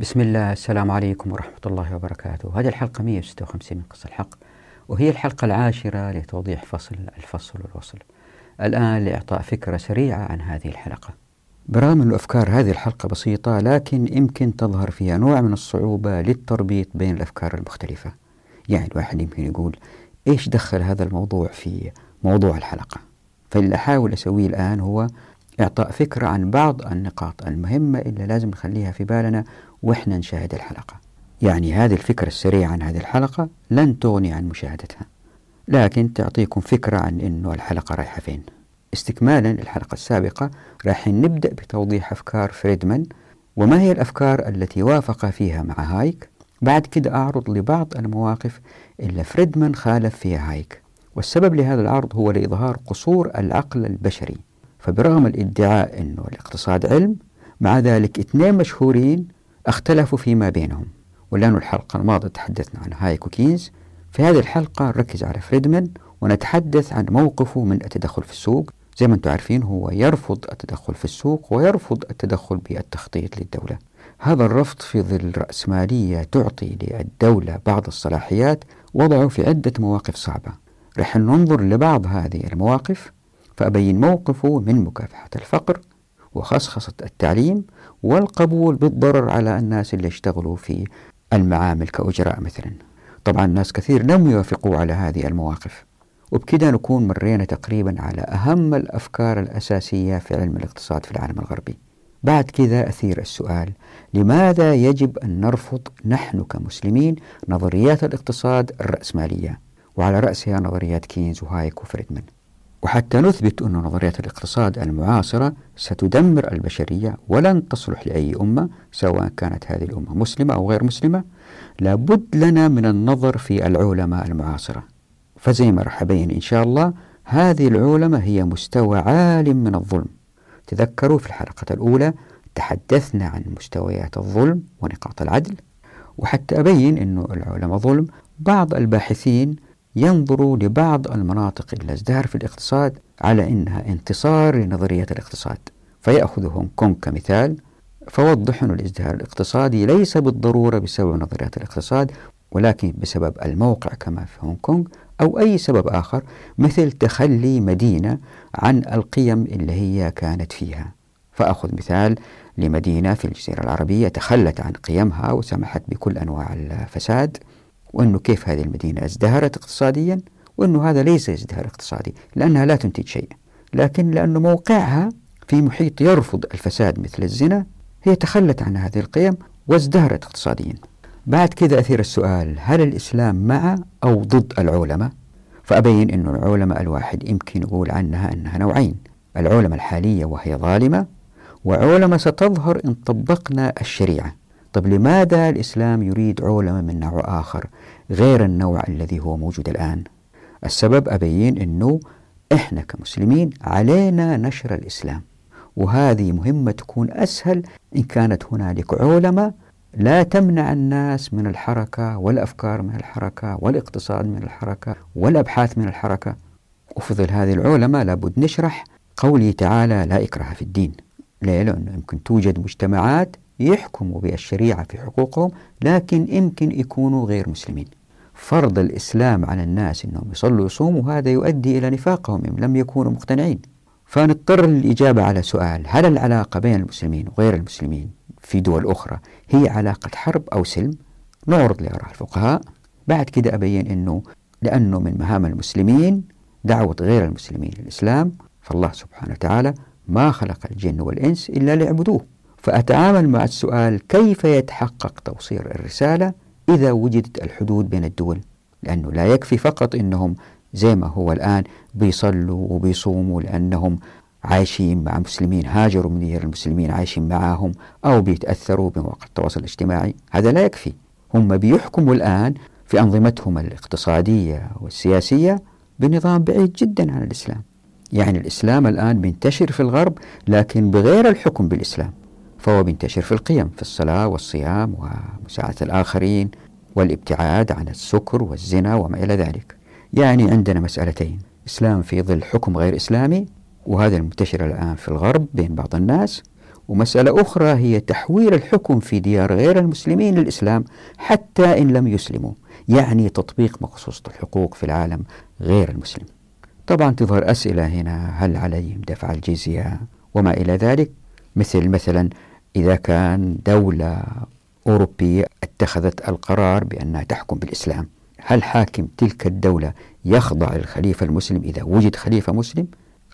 بسم الله السلام عليكم ورحمة الله وبركاته. هذه الحلقة 156 من قصة الحق وهي الحلقة العاشرة لتوضيح فصل الفصل والوصل. الآن لإعطاء فكرة سريعة عن هذه الحلقة. برغم أن أفكار هذه الحلقة بسيطة لكن يمكن تظهر فيها نوع من الصعوبة للتربيط بين الأفكار المختلفة. يعني الواحد يمكن يقول إيش دخل هذا الموضوع في موضوع الحلقة؟ فاللي أحاول أسويه الآن هو إعطاء فكرة عن بعض النقاط المهمة اللي لازم نخليها في بالنا وإحنا نشاهد الحلقة. يعني هذه الفكرة السريعة عن هذه الحلقة لن تغني عن مشاهدتها لكن تعطيكم فكرة عن أنه الحلقة رايحة فين. استكمالا الحلقة السابقة راح نبدأ بتوضيح أفكار فريدمان وما هي الأفكار التي وافق فيها مع هايك. بعد كده أعرض لبعض المواقف اللي فريدمان خالف فيها هايك. والسبب لهذا العرض هو لإظهار قصور العقل البشري. فبرغم الادعاء أنه الاقتصاد علم مع ذلك اثنين مشهورين اختلفوا فيما بينهم ولأن الحلقة الماضية تحدثنا عن هايك وكينز في هذه الحلقة نركز على فريدمان ونتحدث عن موقفه من التدخل في السوق. زي ما أنتم عارفين هو يرفض التدخل في السوق ويرفض التدخل بالتخطيط للدولة. هذا الرفض في ظل رأسمالية تعطي للدولة بعض الصلاحيات وضعه في عدة مواقف صعبة. رح ننظر لبعض هذه المواقف فأبين موقفه من مكافحة الفقر وخصخصة التعليم والقبول بالضرر على الناس اللي يشتغلوا في المعامل كأجراء مثلا. طبعا ناس كثير لم يوافقوا على هذه المواقف. وبكده نكون مرينا تقريبا على أهم الأفكار الأساسية في علم الاقتصاد في العالم الغربي. بعد كذا أثير السؤال لماذا يجب أن نرفض نحن كمسلمين نظريات الاقتصاد الرأسمالية؟ وعلى رأسها نظريات كينز وهايك وفريدمان وحتى نثبت أن نظريات الاقتصاد المعاصرة ستدمر البشرية ولن تصلح لأي أمة سواء كانت هذه الأمة مسلمة أو غير مسلمة. لابد لنا من النظر في العولمة المعاصرة. فزي ما راح أبين إن شاء الله هذه العولمة هي مستوى عال من الظلم. تذكروا في الحلقة الأولى تحدثنا عن مستويات الظلم ونقاط العدل. وحتى أبين أن العولمة ظلم. بعض الباحثين ينظروا لبعض المناطق اللي ازدهر في الاقتصاد على أنها انتصار لنظرية الاقتصاد فيأخذ هونغ كونغ كمثال فوضح أن الازدهار الاقتصادي ليس بالضرورة بسبب نظريات الاقتصاد ولكن بسبب الموقع كما في هونغ كونغ أو أي سبب آخر مثل تخلي مدينة عن القيم اللي هي كانت فيها. فأخذ مثال لمدينة في الجزيرة العربية تخلت عن قيمها وسمحت بكل أنواع الفساد. وأنه كيف هذه المدينة ازدهرت اقتصاديا وأنه هذا ليس ازدهار اقتصادي لأنها لا تنتج شيء لكن لأنه موقعها في محيط يرفض الفساد مثل الزنا هي تخلت عن هذه القيم وازدهرت اقتصاديا. بعد كذا أثير السؤال هل الإسلام مع أو ضد العولمة فأبين أن العولمة الواحد يمكن يقول عنها أنها نوعين العولمة الحالية وهي ظالمة وعولمة ستظهر إن طبقنا الشريعة. طب لماذا الإسلام يريد عولمة من نوع آخر غير النوع الذي هو موجود الآن؟ السبب أبين أنه إحنا كمسلمين علينا نشر الإسلام وهذه مهمة تكون أسهل إن كانت هنالك عولمة لا تمنع الناس من الحركة والأفكار من الحركة والاقتصاد من الحركة والأبحاث من الحركة. وفي ظل هذه العولمة لابد نشرح قوله تعالى لا إكراه في الدين. ليه؟ لأنه يمكن توجد مجتمعات يحكموا بالشريعة في حقوقهم لكن يمكن يكونوا غير مسلمين. فرض الإسلام على الناس أنهم يصلوا ويصوموا هذا يؤدي إلى نفاقهم إن لم يكونوا مقتنعين. فنضطر للإجابة على سؤال هل العلاقة بين المسلمين وغير المسلمين في دول أخرى هي علاقة حرب أو سلم؟ نعرض لآراء الفقهاء. بعد كده أبين أنه لأنه من مهام المسلمين دعوة غير المسلمين للإسلام فالله سبحانه وتعالى ما خلق الجن والإنس إلا ليعبدوه. فأتعامل مع السؤال كيف يتحقق توصيل الرسالة إذا وجدت الحدود بين الدول؟ لأنه لا يكفي فقط أنهم زي ما هو الآن بيصلوا وبيصوموا لأنهم عايشين مع مسلمين هاجروا من ديار المسلمين عايشين معاهم أو بيتأثروا بمواقع التواصل الاجتماعي. هذا لا يكفي. هم بيحكموا الآن في أنظمتهم الاقتصادية والسياسية بنظام بعيد جدا عن الإسلام. يعني الإسلام الآن بينتشر في الغرب لكن بغير الحكم بالإسلام. فهو بينتشر في القيم في الصلاة والصيام ومساعدة الآخرين والابتعاد عن السكر والزنا وما إلى ذلك. يعني عندنا مسألتين إسلام في ظل حكم غير إسلامي وهذا المنتشر الآن في الغرب بين بعض الناس ومسألة أخرى هي تحويل الحكم في ديار غير المسلمين للإسلام حتى إن لم يسلموا يعني تطبيق مقصوصة الحقوق في العالم غير المسلم. طبعا تظهر أسئلة هنا هل عليهم دفع الجزية وما إلى ذلك؟ مثل مثلا إذا كان دولة أوروبية اتخذت القرار بأنها تحكم بالإسلام هل حاكم تلك الدولة يخضع للخليفة المسلم إذا وجد خليفة مسلم؟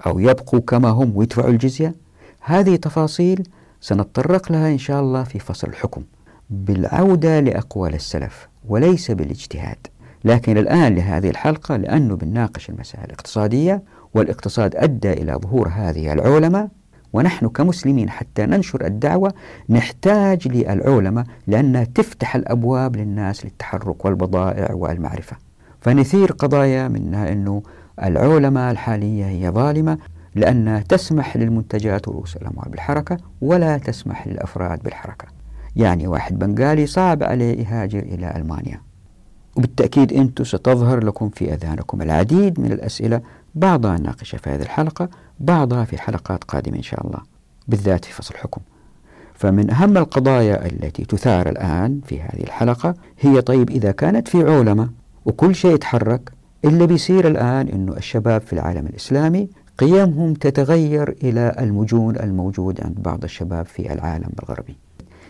أو يبقوا كما هم ويدفعوا الجزية؟ هذه تفاصيل سنتطرق لها إن شاء الله في فصل الحكم. بالعودة لأقوال السلف وليس بالاجتهاد. لكن الآن لهذه الحلقة لأنه بنناقش المسائل الاقتصادية والاقتصاد أدى إلى ظهور هذه العولمة. ونحن كمسلمين حتى ننشر الدعوة نحتاج للعولمة لأنها تفتح الأبواب للناس للتحرك والبضائع والمعرفة. فنثير قضايا منها أنه العولمة الحالية هي ظالمة لأنها تسمح للمنتجات ورؤوس الأموال بالحركة ولا تسمح للأفراد بالحركة. يعني واحد بنغالي صعب عليه يهاجر إلى ألمانيا. وبالتأكيد أنتم ستظهر لكم في أذهانكم العديد من الأسئلة بعضها ناقشة في هذه الحلقة. بعضها في حلقات قادمة إن شاء الله بالذات في فصل الحكم فمن أهم القضايا التي تثار الآن في هذه الحلقة هي طيب إذا كانت في عولمة وكل شيء يتحرك اللي بيصير الآن أنه الشباب في العالم الإسلامي قيمهم تتغير إلى المجون الموجود عند بعض الشباب في العالم الغربي.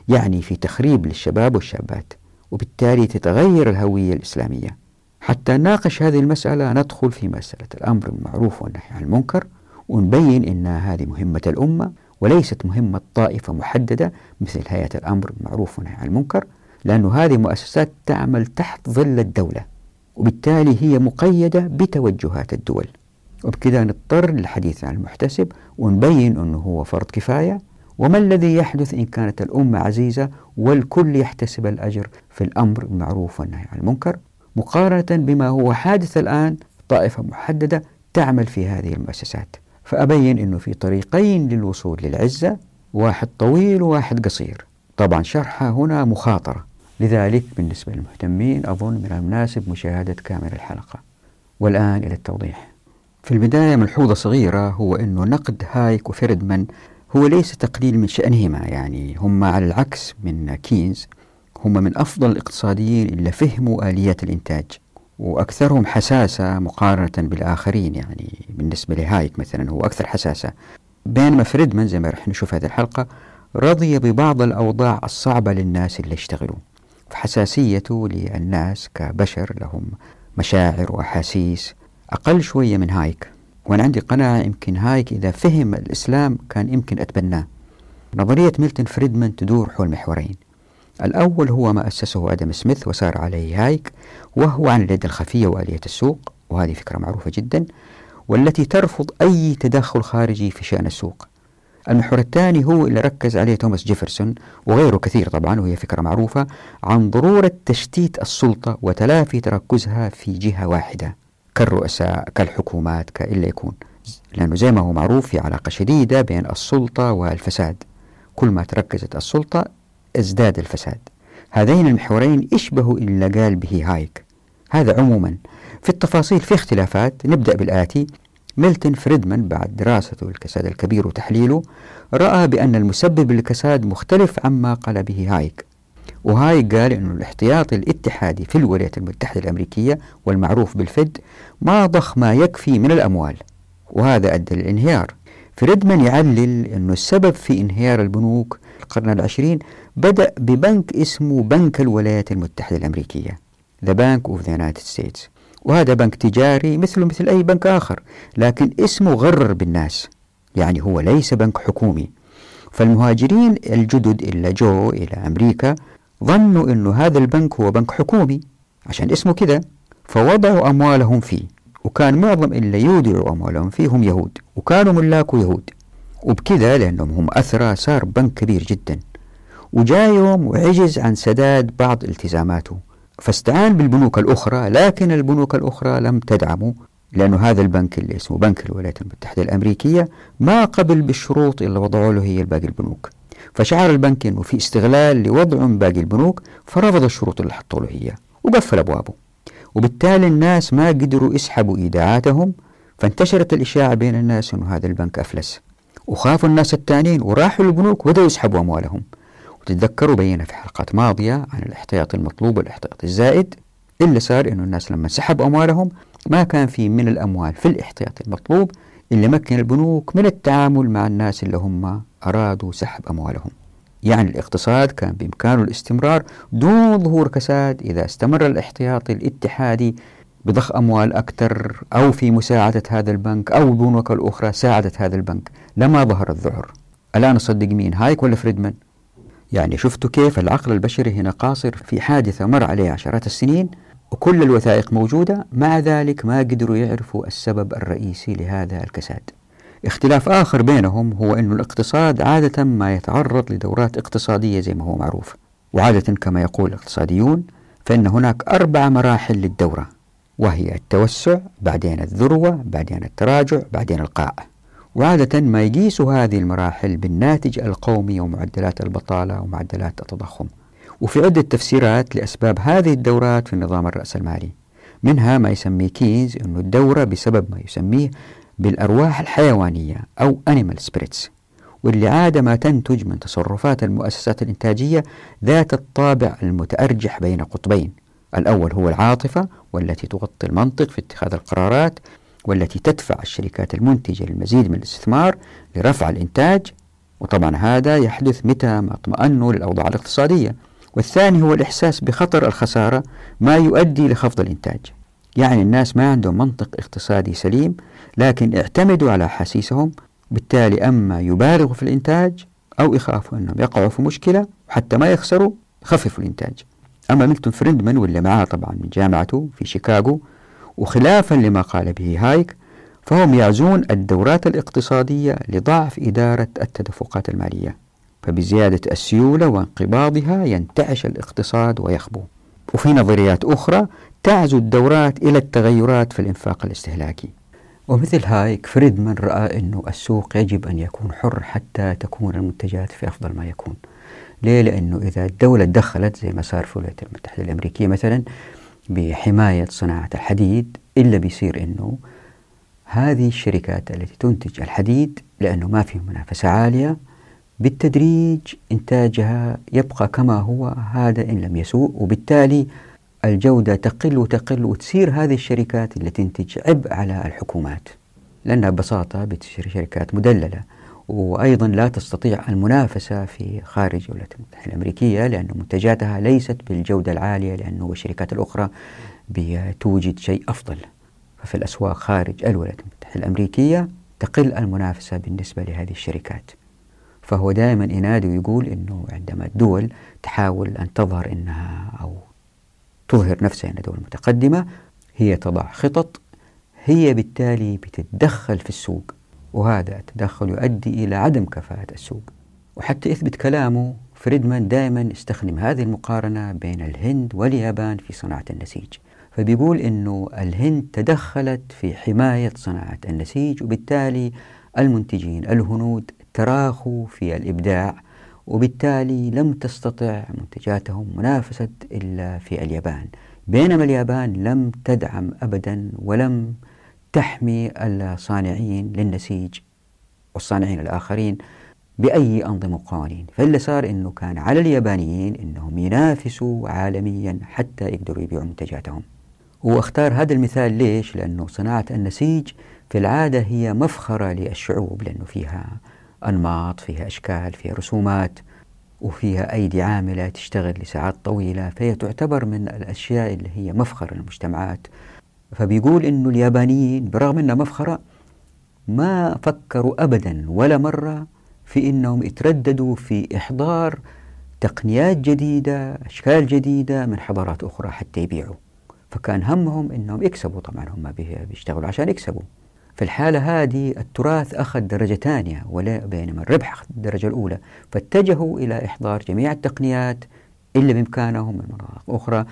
يعني في تخريب للشباب والشابات وبالتالي تتغير الهوية الإسلامية. حتى نناقش هذه المسألة ندخل في مسألة الأمر بالمعروف والنهي عن المنكر ونبين أن هذه مهمة الأمة وليست مهمة طائفة محددة مثل هيئة الأمر بالمعروف والنهي عن المنكر لأن هذه مؤسسات تعمل تحت ظل الدولة وبالتالي هي مقيدة بتوجهات الدول. وبكذا نضطر للحديث عن المحتسب ونبين أنه هو فرض كفاية وما الذي يحدث إن كانت الأمة عزيزة والكل يحتسب الأجر في الأمر بالمعروف والنهي عن المنكر؟ مقارنة بما هو حادث الآن طائفة محددة تعمل في هذه المؤسسات. فأبين أنه في طريقين للوصول للعزة واحد طويل وواحد قصير. طبعا شرحها هنا مخاطرة. لذلك بالنسبة للمهتمين أظن من المناسب مشاهدة كامل الحلقة. والآن إلى التوضيح. في البداية ملحوظة صغيرة هو أنه نقد هايك وفريدمان هو ليس تقليل من شأنهما يعني هم على العكس من كينز. هم من أفضل الاقتصاديين اللي فهموا آليات الإنتاج. وأكثرهم حساسة مقارنة بالآخرين يعني بالنسبة لهايك مثلا هو أكثر حساسة. بينما فريدمان زي ما رح نشوف هذه الحلقة رضي ببعض الأوضاع الصعبة للناس اللي يشتغلوا فحساسيته للناس كبشر لهم مشاعر وأحاسيس أقل شوية من هايك. وأنا عندي قناعة يمكن هايك إذا فهم الإسلام كان يمكن أتبناه. نظرية ميلتون فريدمان تدور حول محورين الأول هو ما أسسه آدم سميث وسار عليه هايك وهو عن اليد الخفية وآلية السوق وهذه فكرة معروفة جدا والتي ترفض أي تدخل خارجي في شأن السوق. المحور الثاني هو اللي ركز عليه توماس جيفرسون وغيره كثير طبعا وهي فكرة معروفة عن ضرورة تشتيت السلطة وتلافي تركزها في جهة واحدة كالرؤساء كالحكومات كإلا يكون لأنه زي ما هو معروف في علاقة شديدة بين السلطة والفساد. كل ما تركزت السلطة أزداد الفساد. هذين المحورين يشبهوا إلا قال به هايك. هذا عموما في التفاصيل في اختلافات. نبدأ بالآتي. ميلتون فريدمان بعد دراسته الكساد الكبير وتحليله رأى بأن المسبب للكساد مختلف عما قال به هايك. وهايك قال أن الاحتياطي الاتحادي في الولايات المتحدة الأمريكية والمعروف بالفد ما ضخ ما يكفي من الأموال وهذا أدى للانهيار. فريدمان يعلل أن السبب في انهيار البنوك القرن العشرين بدأ ببنك اسمه بنك الولايات المتحدة الأمريكية The Bank of the United States. وهذا بنك تجاري مثله مثل أي بنك آخر لكن اسمه غرر بالناس يعني هو ليس بنك حكومي. فالمهاجرين الجدد اللي جو إلى أمريكا ظنوا أنه هذا البنك هو بنك حكومي عشان اسمه كذا فوضعوا أموالهم فيه وكان معظم اللي يودعوا أموالهم فيه هم يهود وكانوا ملاكه يهود. وبكذا لأنهم هم أثرى صار بنك كبير جدا. وجاء يوم وعجز عن سداد بعض التزاماته. فاستعان بالبنوك الأخرى لكن البنوك الأخرى لم تدعمه لأنه هذا البنك اللي اسمه بنك الولايات المتحدة الأمريكية ما قبل بالشروط اللي وضعوا له هي باقي البنوك. فشعر البنك أنه في استغلال لوضعه من باقي البنوك فرفض الشروط اللي حطوا له هي وقفل أبوابه. وبالتالي الناس ما قدروا يسحبوا إيداعاتهم فانتشرت الإشاعة بين الناس أنه هذا البنك أفلس. وخافوا الناس الثانيين وراحوا للبنوك وبدأوا يسحبوا أموالهم وتتذكروا بينا في حلقات ماضية عن الاحتياط المطلوب والاحتياط الزائد اللي صار إنه الناس لما سحبوا أموالهم ما كان في من الأموال في الاحتياط المطلوب اللي مكن البنوك من التعامل مع الناس اللي هم أرادوا سحب أموالهم. يعني الاقتصاد كان بإمكانه الاستمرار دون ظهور كساد إذا استمر الاحتياطي الاتحادي بضخ أموال أكثر أو في مساعدة هذا البنك أو البنوك الأخرى ساعدت هذا البنك لما ظهر الذعر. الان اصدق مين هايك ولا فريدمان؟ يعني شفتوا كيف العقل البشري هنا قاصر في حادثة مر عليه عشرات السنين وكل الوثائق موجودة مع ذلك ما قدروا يعرفوا السبب الرئيسي لهذا الكساد اختلاف آخر بينهم هو أن الاقتصاد عادة ما يتعرض لدورات اقتصادية زي ما هو معروف وعادة كما يقول الاقتصاديون فإن هناك أربع مراحل للدورة وهي التوسع بعدين الذروة بعدين التراجع بعدين القاع وعادة ما يقيس هذه المراحل بالناتج القومي ومعدلات البطالة ومعدلات التضخم. وفي عدة تفسيرات لأسباب هذه الدورات في النظام الرأسمالي منها ما يسميه كينز أنه الدورة بسبب ما يسميه بالأرواح الحيوانية أو animal spirits. واللي عادة ما تنتج من تصرفات المؤسسات الإنتاجية ذات الطابع المتأرجح بين قطبين. الأول هو العاطفة والتي تغطي المنطق في اتخاذ القرارات والتي تدفع الشركات المنتجة للمزيد من الاستثمار لرفع الإنتاج وطبعا هذا يحدث متى ما اطمأنوا للأوضاع الاقتصادية. والثاني هو الإحساس بخطر الخسارة ما يؤدي لخفض الإنتاج. يعني الناس ما عندهم منطق اقتصادي سليم لكن اعتمدوا على أحاسيسهم بالتالي أما يبالغوا في الإنتاج أو يخافوا أنهم يقعوا في مشكلة وحتى ما يخسروا يخففوا الإنتاج. أما ميلتون فريندمان واللي معاه طبعا من جامعته في شيكاغو وخلافا لما قال به هايك فهم يعزون الدورات الاقتصادية لضعف إدارة التدفقات المالية فبزيادة السيولة وانقباضها ينتعش الاقتصاد ويخبو. وفي نظريات أخرى تعزو الدورات إلى التغيرات في الإنفاق الاستهلاكي. ومثل هايك فريدمان رأى أنه السوق يجب أن يكون حر حتى تكون المنتجات في أفضل ما يكون. ليه؟ لأنه إذا الدولة دخلت زي ما صار في الولايات المتحدة الأمريكية مثلا بحماية صناعة الحديد إلا بيصير أنه هذه الشركات التي تنتج الحديد لأنه ما في منافسة عالية بالتدريج إنتاجها يبقى كما هو هذا إن لم يسوء وبالتالي الجودة تقل وتقل وتصير هذه الشركات اللي تنتج عبء على الحكومات لأنها ببساطة بتصير شركات مدللة وأيضا لا تستطيع المنافسة في خارج الولايات المتحدة الأمريكية لأن منتجاتها ليست بالجودة العالية لأنه الشركات الأخرى بتوجد شيء أفضل. ففي الأسواق خارج الولايات المتحدة الأمريكية تقل المنافسة بالنسبة لهذه الشركات. فهو دائما ينادي ويقول أنه عندما الدول تحاول أن تظهر أنها أو تظهر نفسها أنها دول متقدمة هي تضع خطط هي بالتالي بتتدخل في السوق. وهذا التدخل يؤدي إلى عدم كفاءة السوق. وحتى يثبت كلامه فريدمان دائما استخدم هذه المقارنة بين الهند واليابان في صناعة النسيج. فبيقول أنه الهند تدخلت في حماية صناعة النسيج وبالتالي المنتجين الهنود تراخوا في الإبداع وبالتالي لم تستطع منتجاتهم منافسة إلا في اليابان. بينما اليابان لم تدعم أبدا ولم تحمي الصانعين للنسيج والصانعين الآخرين بأي أنظمة وقوانين فاللي صار أنه كان على اليابانيين أنهم ينافسوا عالميا حتى يقدروا يبيعوا منتجاتهم. واختار هذا المثال ليش؟ لأنه صناعة النسيج في العادة هي مفخرة للشعوب لأنه فيها أنماط فيها أشكال فيها رسومات وفيها أيدي عاملة تشتغل لساعات طويلة فهي تعتبر من الأشياء اللي هي مفخر للمجتمعات. فبيقول إنه اليابانيين برغم إنها مفخرة ما فكروا أبدا ولا مرة في إنهم يترددوا في إحضار تقنيات جديدة أشكال جديدة من حضارات أخرى حتى يبيعوا. فكان همهم أنهم يكسبوا. طبعا هم بيشتغلوا عشان يكسبوا. في الحالة هذه التراث أخذ درجة ثانية ولا بينما الربح أخذ الدرجة الأولى. فاتجهوا إلى إحضار جميع التقنيات اللي بإمكانهم من مناطق أخرى.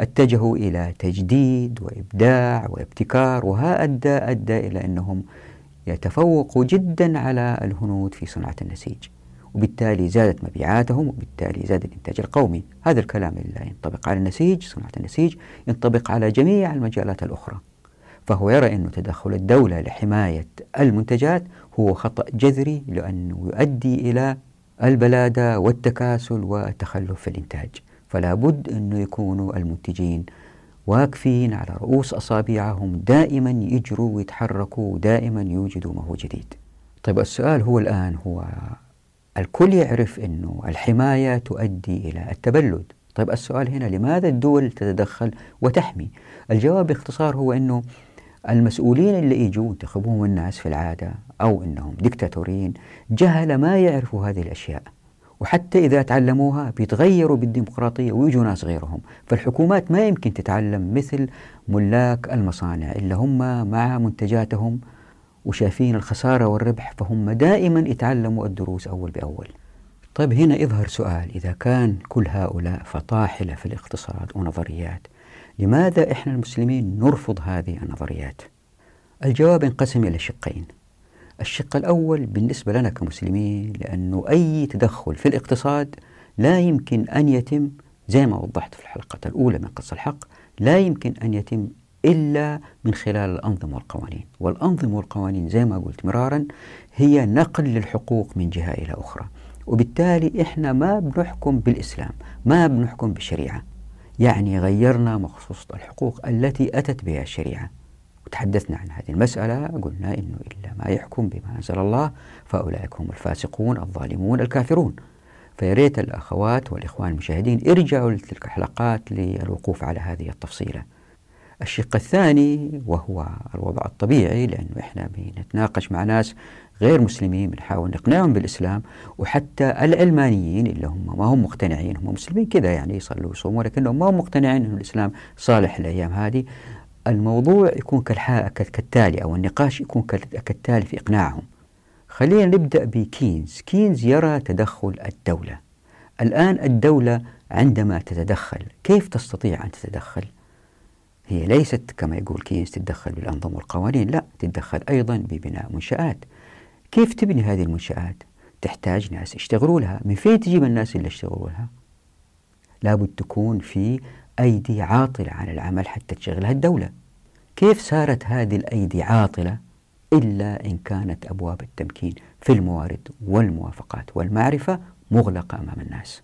اتجهوا إلى تجديد وإبداع وابتكار وها أدى أدى إلى أنهم يتفوقوا جدا على الهنود في صناعة النسيج. وبالتالي زادت مبيعاتهم وبالتالي زاد الإنتاج القومي. هذا الكلام اللي ينطبق على النسيج صناعة النسيج ينطبق على جميع المجالات الأخرى. فهو يرى أن تدخل الدولة لحماية المنتجات هو خطأ جذري لأنه يؤدي إلى البلادة والتكاسل والتخلف في الإنتاج. فلا بد أنه يكونوا المنتجين واقفين على رؤوس أصابعهم دائما يجروا ويتحركوا ودائما يوجدوا ما هو جديد. طيب السؤال هو الآن هو الكل يعرف أنه الحماية تؤدي إلى التبلد. طيب السؤال هنا لماذا الدول تتدخل وتحمي؟ الجواب باختصار هو أنه المسؤولين اللي يجوا ينتخبوهم الناس في العادة أو أنهم دكتاتورين جهل ما يعرفوا هذه الأشياء. وحتى إذا تعلموها بيتغيروا بالديمقراطية ويجوا ناس غيرهم. فالحكومات ما يمكن تتعلم مثل ملاك المصانع اللي هم مع منتجاتهم وشايفين الخسارة والربح فهم دائما يتعلموا الدروس أول بأول. طيب هنا يظهر سؤال إذا كان كل هؤلاء فطاحلة في الاقتصاد ونظريات لماذا إحنا المسلمين نرفض هذه النظريات؟ الجواب ينقسم إلى شقين. الشق الأول بالنسبة لنا كمسلمين لأنه أي تدخل في الاقتصاد لا يمكن أن يتم زي ما وضحت في الحلقة الأولى من قصة الحق لا يمكن أن يتم إلا من خلال الأنظمة والقوانين. والأنظمة والقوانين زي ما قلت مرارا هي نقل للحقوق من جهة إلى أخرى. وبالتالي إحنا ما بنحكم بالإسلام ما بنحكم بالشريعة. يعني غيرنا مخصوص الحقوق التي أتت بها الشريعة. وتحدثنا عن هذه المسألة قلنا إنه إلا ما يحكم بما أنزل الله فأولئك هم الفاسقون الظالمون الكافرون. فياريت الأخوات والإخوان المشاهدين ارجعوا لتلك الحلقات للوقوف على هذه التفصيلة. الشق الثاني وهو الوضع الطبيعي لأنه إحنا بنتناقش مع ناس غير مسلمين بنحاول نقنعهم بالإسلام وحتى العلمانيين اللي هم ما هم مقتنعين هم مسلمين كذا يعني يصلوا ويصوموا ولكنهم ما هم مقتنعين أن الإسلام صالح الأيام هذه. الموضوع يكون كالتالي أو النقاش يكون كالتالي في إقناعهم. خلينا نبدأ بكينز. كينز يرى تدخل الدولة. الآن الدولة عندما تتدخل كيف تستطيع أن تتدخل؟ هي ليست كما يقول كينز تتدخل بالأنظمة والقوانين لا تتدخل أيضا ببناء منشآت. كيف تبني هذه المنشآت؟ تحتاج ناس يشتغلوا لها. من فين تجيب الناس اللي يشتغلوا لها؟ لابد تكون في أيدي عاطلة عن العمل حتى تشغلها الدولة كيف صارت هذه الأيدي عاطلة؟ إلا إن كانت أبواب التمكين في الموارد والموافقات والمعرفة مغلقة أمام الناس.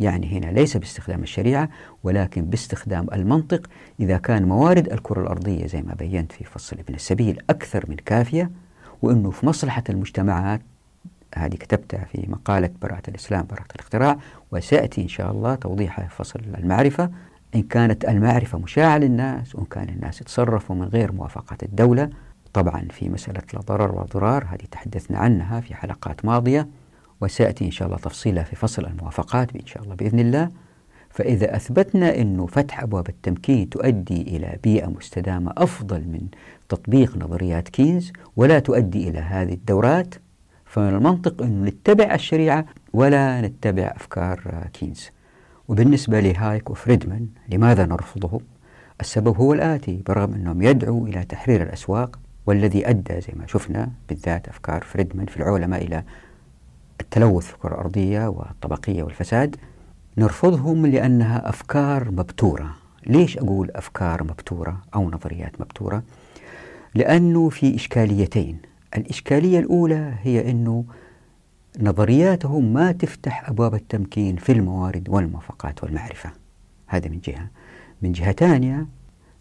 يعني هنا ليس باستخدام الشريعة ولكن باستخدام المنطق. إذا كان موارد الكرة الأرضية زي ما بينت في فصل ابن السبيل أكثر من كافية وأنه في مصلحة المجتمعات هذه كتبتها في مقالة براءة الإسلام براءة الاختراع وسيأتي إن شاء الله توضيحها في فصل المعرفة. إن كانت المعرفة مشاعة للناس وإن كان الناس يتصرفوا من غير موافقة الدولة طبعا في مسألة لا ضرر ولا ضرار هذه تحدثنا عنها في حلقات ماضية وسيأتي إن شاء الله تفصيلها في فصل الموافقات إن شاء الله بإذن الله. فإذا أثبتنا أنه فتح أبواب التمكين تؤدي إلى بيئة مستدامة أفضل من تطبيق نظريات كينز ولا تؤدي إلى هذه الدورات فمن المنطق أن نتبع الشريعة ولا نتبع أفكار كينز. وبالنسبة لهايك وفريدمان لماذا نرفضه؟ السبب هو الآتي برغم أنهم يدعوا إلى تحرير الأسواق والذي أدى زي ما شفنا بالذات أفكار فريدمان في العولمة إلى التلوث في الكرة الأرضية والطبقية والفساد نرفضهم لأنها أفكار مبتورة ليش أقول أفكار مبتورة أو نظريات مبتورة؟ لأنه في إشكاليتين الإشكالية الأولى هي أنه نظرياتهم ما تفتح أبواب التمكين في الموارد والموافقات والمعرفة. هذا من جهة. من جهة ثانية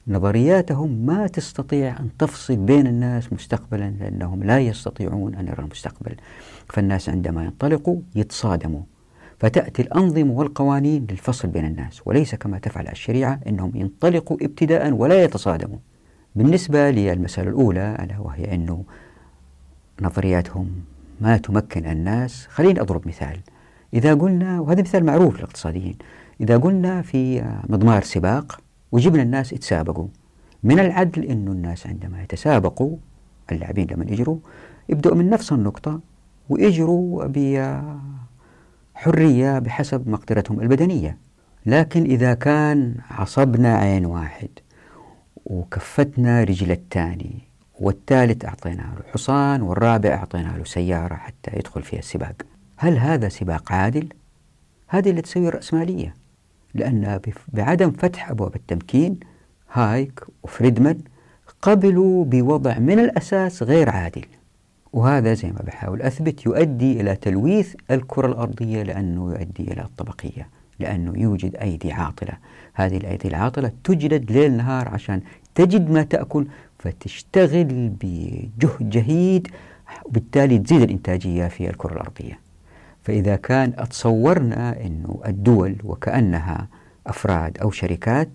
نظرياتهم ما تستطيع أن تفصل بين الناس مستقبلا لأنهم لا يستطيعون أن يروا المستقبل. فالناس عندما ينطلقوا يتصادموا. فتأتي الأنظمة والقوانين للفصل بين الناس. وليس كما تفعل الشريعة أنهم ينطلقوا ابتداء ولا يتصادموا. بالنسبة للمسألة الأولى ألا وهي أنه نظرياتهم ما تمكن الناس. خليني أضرب مثال. إذا قلنا وهذا مثال معروف للاقتصاديين إذا قلنا في مضمار سباق وجبنا الناس يتسابقوا من العدل أنه الناس عندما يتسابقوا اللاعبين لما يجروا يبدأوا من نفس النقطة ويجروا بحرية بحسب مقدرتهم البدنية. لكن إذا كان عصبنا عين واحد وكفتنا رجل الثاني والثالث أعطينا له حصان والرابع أعطينا له سيارة حتى يدخل فيها السباق. هل هذا سباق عادل؟ هذه اللي تسوي الرأسمالية. لأن بعدم فتح أبواب التمكين هايك وفريدمان قبلوا بوضع من الأساس غير عادل. وهذا زي ما بحاول أثبت يؤدي إلى تلويث الكرة الأرضية لأنه يؤدي إلى الطبقية لأنه يوجد أيدي عاطلة. هذه الأيدي العاطلة تجلد ليل نهار عشان تجد ما تأكل فتشتغل بجهد جهيد وبالتالي تزيد الإنتاجية في الكرة الأرضية. فإذا كان تصورنا أنه الدول وكأنها أفراد أو شركات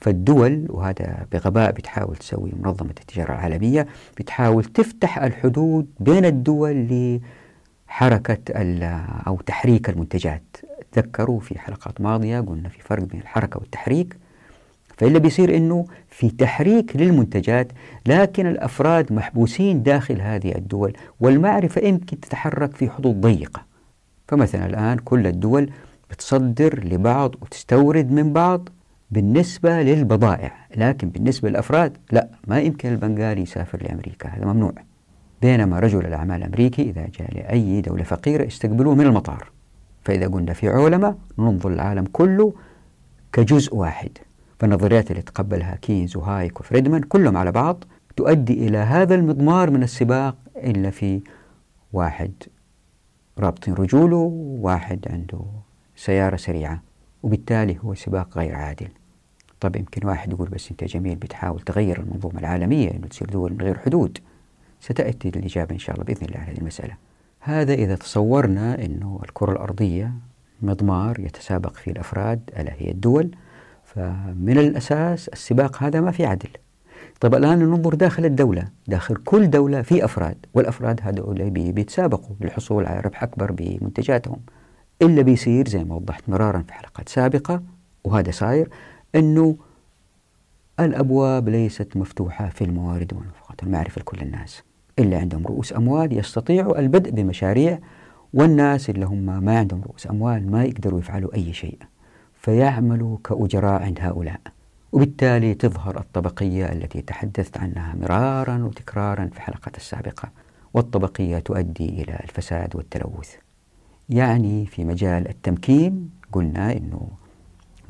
فالدول وهذا بغباء بتحاول تسوي منظمة التجارة العالمية بتحاول تفتح الحدود بين الدول لحركة أو تحريك المنتجات. تذكروا في حلقات ماضية قلنا في فرق بين الحركة والتحريك. فإلا بيصير أنه في تحريك للمنتجات لكن الأفراد محبوسين داخل هذه الدول والمعرفة يمكن تتحرك في حدود ضيقة. فمثلا الآن كل الدول بتصدر لبعض وتستورد من بعض بالنسبة للبضائع لكن بالنسبة للأفراد لا ما يمكن البنغالي يسافر لأمريكا هذا ممنوع. بينما رجل الأعمال الأمريكي إذا جاء لأي دولة فقيرة يستقبلوه من المطار. فإذا قلنا في عولمة ننظر العالم كله كجزء واحد. فالنظريات اللي تقبلها كينز وهايك وفريدمان كلهم على بعض تؤدي إلى هذا المضمار من السباق إلا في واحد رابطين رجوله وواحد عنده سيارة سريعة وبالتالي هو سباق غير عادل. طب يمكن واحد يقول بس أنت جميل بتحاول تغير المنظومة العالمية أنه تصير دول من غير حدود. ستأتي الإجابة إن شاء الله بإذن الله على هذه المسألة. هذا إذا تصورنا أنه الكرة الأرضية مضمار يتسابق فيه الأفراد ألا هي الدول؟ فمن الأساس السباق هذا ما في عدل. طيب الآن ننظر داخل الدولة. داخل كل دولة في أفراد والأفراد هذول بيتسابقوا للحصول على ربح أكبر بمنتجاتهم. إلا بيصير زي ما وضحت مرارا في حلقات سابقة وهذا صاير أنه الأبواب ليست مفتوحة في الموارد والنفقات المعرفة لكل الناس. إلا عندهم رؤوس أموال يستطيعوا البدء بمشاريع والناس اللي هم ما عندهم رؤوس أموال ما يقدروا يفعلوا أي شيء. فيعملوا كأجراء عند هؤلاء. وبالتالي تظهر الطبقية التي تحدثت عنها مرارا وتكرارا في الحلقات السابقة والطبقية تؤدي إلى الفساد والتلوث. يعني في مجال التمكين قلنا أنه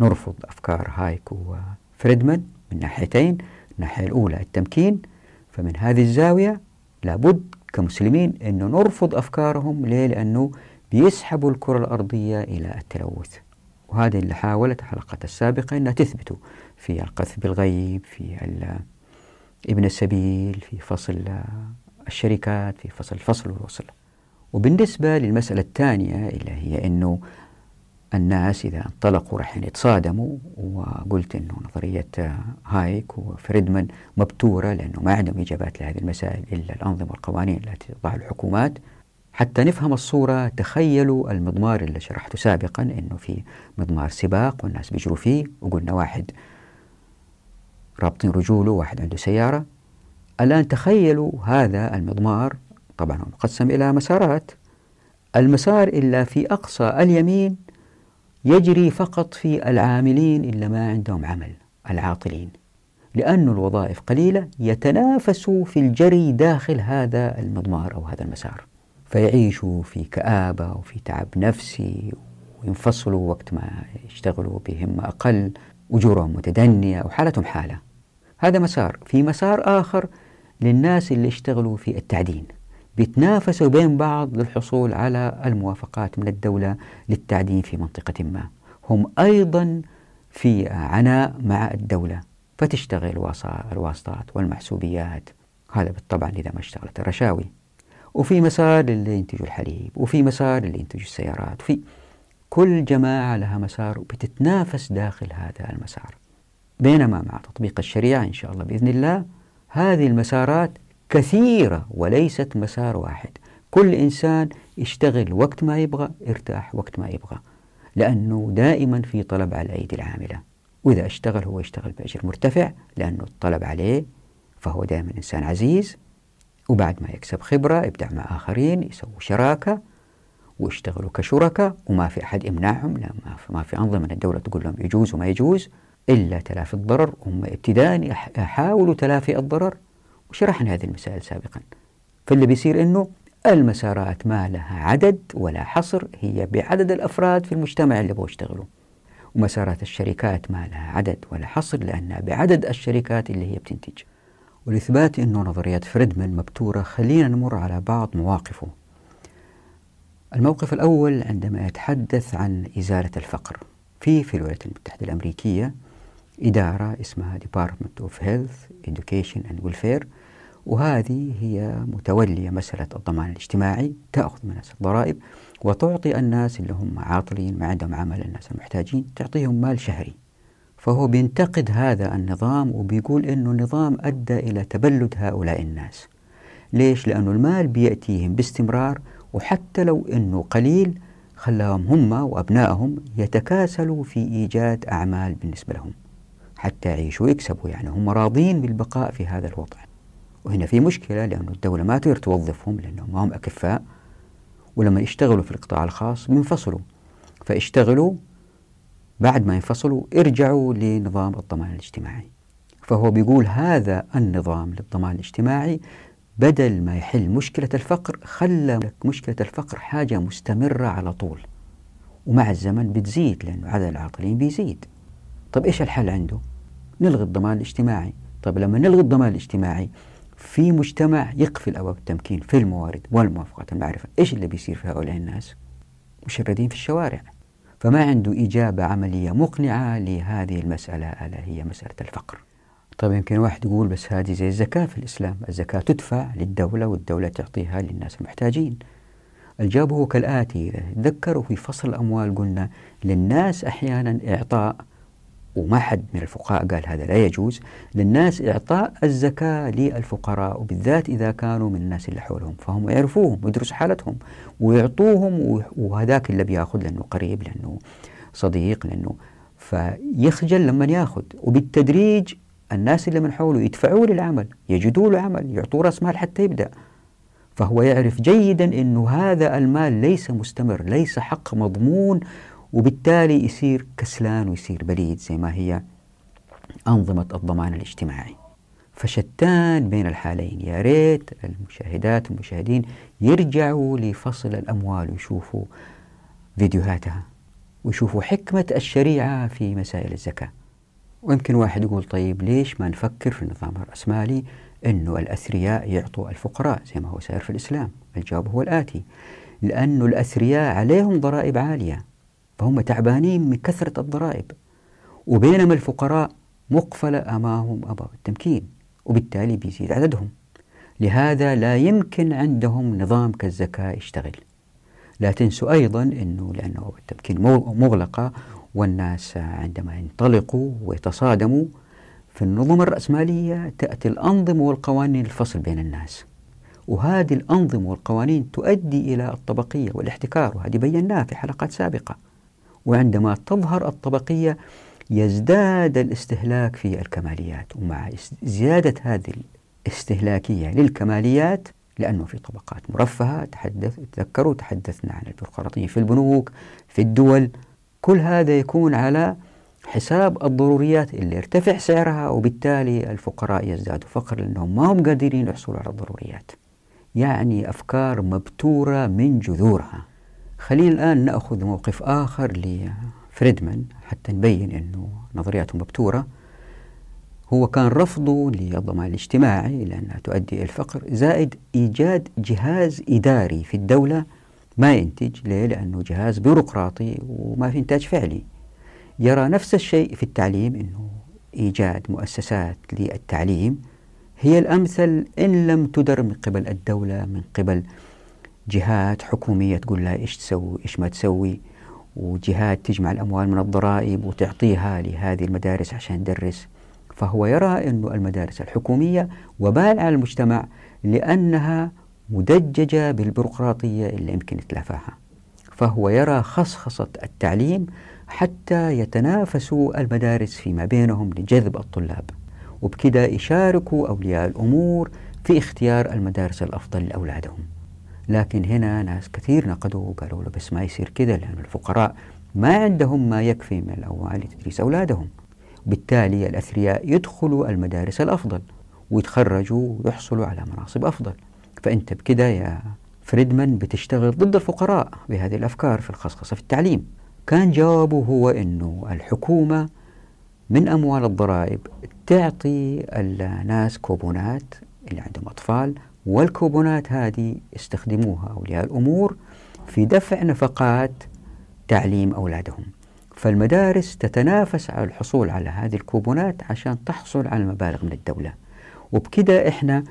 نرفض أفكار هايك وفريدمان من ناحيتين. الناحية الأولى التمكين فمن هذه الزاوية لابد كمسلمين أنه نرفض أفكارهم ليه؟ لأنه بيسحبوا الكرة الأرضية إلى التلوث. وهذه اللي حاولت الحلقة السابقة أنها تثبته في القذف بالغيب في ابن السبيل في فصل الشركات في فصل الفصل والوصل. وبالنسبة للمسألة الثانية اللي هي أنه الناس إذا انطلقوا راح يتصادموا وقلت أنه نظرية هايك وفريدمان مبتورة لأنه ما عندهم إجابات لهذه المسائل إلا الأنظمة والقوانين التي تضعها الحكومات. حتى نفهم الصورة تخيلوا المضمار اللي شرحته سابقا أنه في مضمار سباق والناس بيجروا فيه وقلنا واحد رابطين رجوله واحد عنده سيارة. الآن تخيلوا هذا المضمار طبعا هو مقسم إلى مسارات. المسار إلا في أقصى اليمين يجري فقط في العاملين إلا ما عندهم عمل العاطلين. لأن الوظائف قليلة يتنافسوا في الجري داخل هذا المضمار أو هذا المسار. فيعيشوا في كآبة وفي تعب نفسي وينفصلوا وقت ما يشتغلوا بهمة أقل أجورهم متدنية وحالتهم حالة. هذا مسار. في مسار آخر للناس اللي اشتغلوا في التعدين. بيتنافسوا بين بعض للحصول على الموافقات من الدولة للتعدين في منطقة ما. هم أيضا في عناء مع الدولة فتشتغل الواسطات والمحسوبيات. هذا بالطبع إذا ما اشتغلت الرشاوي. وفي مسار اللي ينتجوا الحليب وفي مسار اللي ينتجوا السيارات وفي كل جماعة لها مسار وبتتنافس داخل هذا المسار. بينما مع تطبيق الشريعة إن شاء الله بإذن الله هذه المسارات كثيرة وليست مسار واحد. كل إنسان يشتغل وقت ما يبغى يرتاح وقت ما يبغى لأنه دائما في طلب على الأيدي العاملة. وإذا اشتغل هو يشتغل بأجر مرتفع لأنه الطلب عليه فهو دائما إنسان عزيز وبعد ما يكسب خبرة يبدع مع آخرين يسووا شراكة ويشتغلوا كشركاء وما في أحد يمنعهم لا ما في أنظمة من الدولة تقول لهم يجوز وما يجوز إلا تلافي الضرر. هم ابتداء يحاولوا تلافي الضرر. وشرحنا هذه المسائل سابقا. فاللي بيصير أنه المسارات ما لها عدد ولا حصر هي بعدد الأفراد في المجتمع اللي يبغوا يشتغلوا. ومسارات الشركات ما لها عدد ولا حصر لأنها بعدد الشركات اللي هي بتنتج. ولإثبات أنه نظريات فريدمان مبتورة خلينا نمر على بعض مواقفه. الموقف الأول عندما يتحدث عن إزالة الفقر. في في الولايات المتحدة الأمريكية إدارة اسمها Department of Health Education and Welfare وهذه هي متولية مسألة الضمان الاجتماعي تأخذ من الناس الضرائب وتعطي الناس اللي هم عاطلين ما عندهم عمل الناس المحتاجين تعطيهم مال شهري. فهو بينتقد هذا النظام وبيقول أنه النظام أدى إلى تبلد هؤلاء الناس. ليش؟ لأنه المال بيأتيهم باستمرار وحتى لو أنه قليل خلاهم هم وأبنائهم يتكاسلوا في إيجاد أعمال بالنسبة لهم حتى يعيشوا ويكسبوا. يعني هم راضين بالبقاء في هذا الوضع. وهنا في مشكلة لأن الدولة ما تقدر توظفهم لأنهم ما هم أكفاء ولما يشتغلوا في القطاع الخاص بينفصلوا. فاشتغلوا بعد ما ينفصلوا ارجعوا لنظام الضمان الاجتماعي. فهو بيقول هذا النظام للضمان الاجتماعي بدل ما يحل مشكلة الفقر خلى مشكلة الفقر حاجة مستمرة على طول. ومع الزمن بتزيد لأنه عدد العاطلين بيزيد. طب إيش الحل عنده؟ نلغي الضمان الاجتماعي. طب لما نلغي الضمان الاجتماعي في مجتمع يقفل أبواب التمكين في الموارد والموافقات المعرفة. إيش اللي بيصير في هؤلاء الناس؟ مشردين في الشوارع. فما عنده إجابة عملية مقنعة لهذه المسألة ألا هي مسألة الفقر. طيب يمكن واحد يقول بس هذه زي الزكاة في الإسلام. الزكاة تدفع للدولة والدولة تعطيها للناس المحتاجين. الجواب هو كالآتي إذا تذكروا في فصل الأموال قلنا للناس أحيانا إعطاء وما حد من الفقهاء قال هذا لا يجوز. للناس إعطاء الزكاة للفقراء وبالذات إذا كانوا من الناس اللي حولهم فهم يعرفوهم ويدرسوا حالتهم ويعطوهم وهذاك اللي بياخذ لأنه قريب لأنه صديق لأنه فيخجل لما ياخذ. وبالتدريج الناس اللي من حوله يدفعوا للعمل يجدوا له عمل يعطوه رأس مال حتى يبدأ. فهو يعرف جيدا أنه هذا المال ليس مستمر ليس حق مضمون وبالتالي يصير كسلان ويصير بليد زي ما هي أنظمة الضمان الاجتماعي. فشتان بين الحالين. يا ريت المشاهدات والمشاهدين يرجعوا لفصل الأموال ويشوفوا فيديوهاتها ويشوفوا حكمة الشريعة في مسائل الزكاة. ويمكن واحد يقول طيب ليش ما نفكر في النظام الرأسمالي أنه الأثرياء يعطوا الفقراء زي ما هو سائر في الإسلام؟ الجواب هو الآتي. لأن الأثرياء عليهم ضرائب عالية. فهم تعبانين من كثرة الضرائب. وبينما الفقراء مقفلة أمامهم أبواب التمكين وبالتالي بيزيد عددهم. لهذا لا يمكن عندهم نظام كالزكاة يشتغل. لا تنسوا أيضا أنه لأنه التمكين مغلقة والناس عندما ينطلقوا ويتصادموا في النظم الرأسمالية تأتي الأنظمة والقوانين الفصل بين الناس. وهذه الأنظمة والقوانين تؤدي إلى الطبقية والاحتكار وهذه بيناها في حلقات سابقة. وعندما تظهر الطبقية يزداد الاستهلاك في الكماليات ومع زيادة هذه الاستهلاكية للكماليات لأنه في طبقات مرفهة تحدث تذكروا تحدثنا عن البيروقراطية في البنوك في الدول كل هذا يكون على حساب الضروريات اللي يرتفع سعرها وبالتالي الفقراء يزدادوا فقر لأنهم ما هم قادرين يحصلوا على الضروريات. يعني أفكار مبتورة من جذورها. خلينا الآن نأخذ موقف آخر لفريدمان حتى نبين أنه نظرياته مبتورة. هو كان رفضه للضمان الاجتماعي لأنها تؤدي إلى الفقر زائد إيجاد جهاز إداري في الدولة ما ينتج ليه؟ لأنه جهاز بيروقراطي وما في إنتاج فعلي. يرى نفس الشيء في التعليم أنه إيجاد مؤسسات للتعليم. هي الأمثل إن لم تدر من قبل الدولة من قبل جهات حكومية تقول لها إيش تسوي إيش ما تسوي وجهات تجمع الأموال من الضرائب وتعطيها لهذه المدارس عشان تدرس. فهو يرى أن المدارس الحكومية وبال على المجتمع لأنها مدججة بالبيروقراطية اللي يمكن يتلافاها فهو يرى خصخصة التعليم حتى يتنافسوا المدارس فيما بينهم لجذب الطلاب وبكذا يشاركوا أولياء الأمور في اختيار المدارس الأفضل لأولادهم. لكن هنا ناس كثير نقدوا وقالوا له بس ما يصير كذا لأن الفقراء ما عندهم ما يكفي من الأموال لتدريس أولادهم. بالتالي الأثرياء يدخلوا المدارس الأفضل ويتخرجوا ويحصلوا على مناصب أفضل. فأنت بكذا يا فريدمان بتشتغل ضد الفقراء بهذه الأفكار في الخصخصة في التعليم. كان جوابه هو أنه الحكومة من أموال الضرائب تعطي الناس كوبونات اللي عندهم أطفال والكوبونات هذه يستخدموها أولياء الأمور في دفع نفقات تعليم أولادهم. فالمدارس تتنافس على الحصول على هذه الكوبونات عشان تحصل على مبالغ من الدولة. وبكده إحنا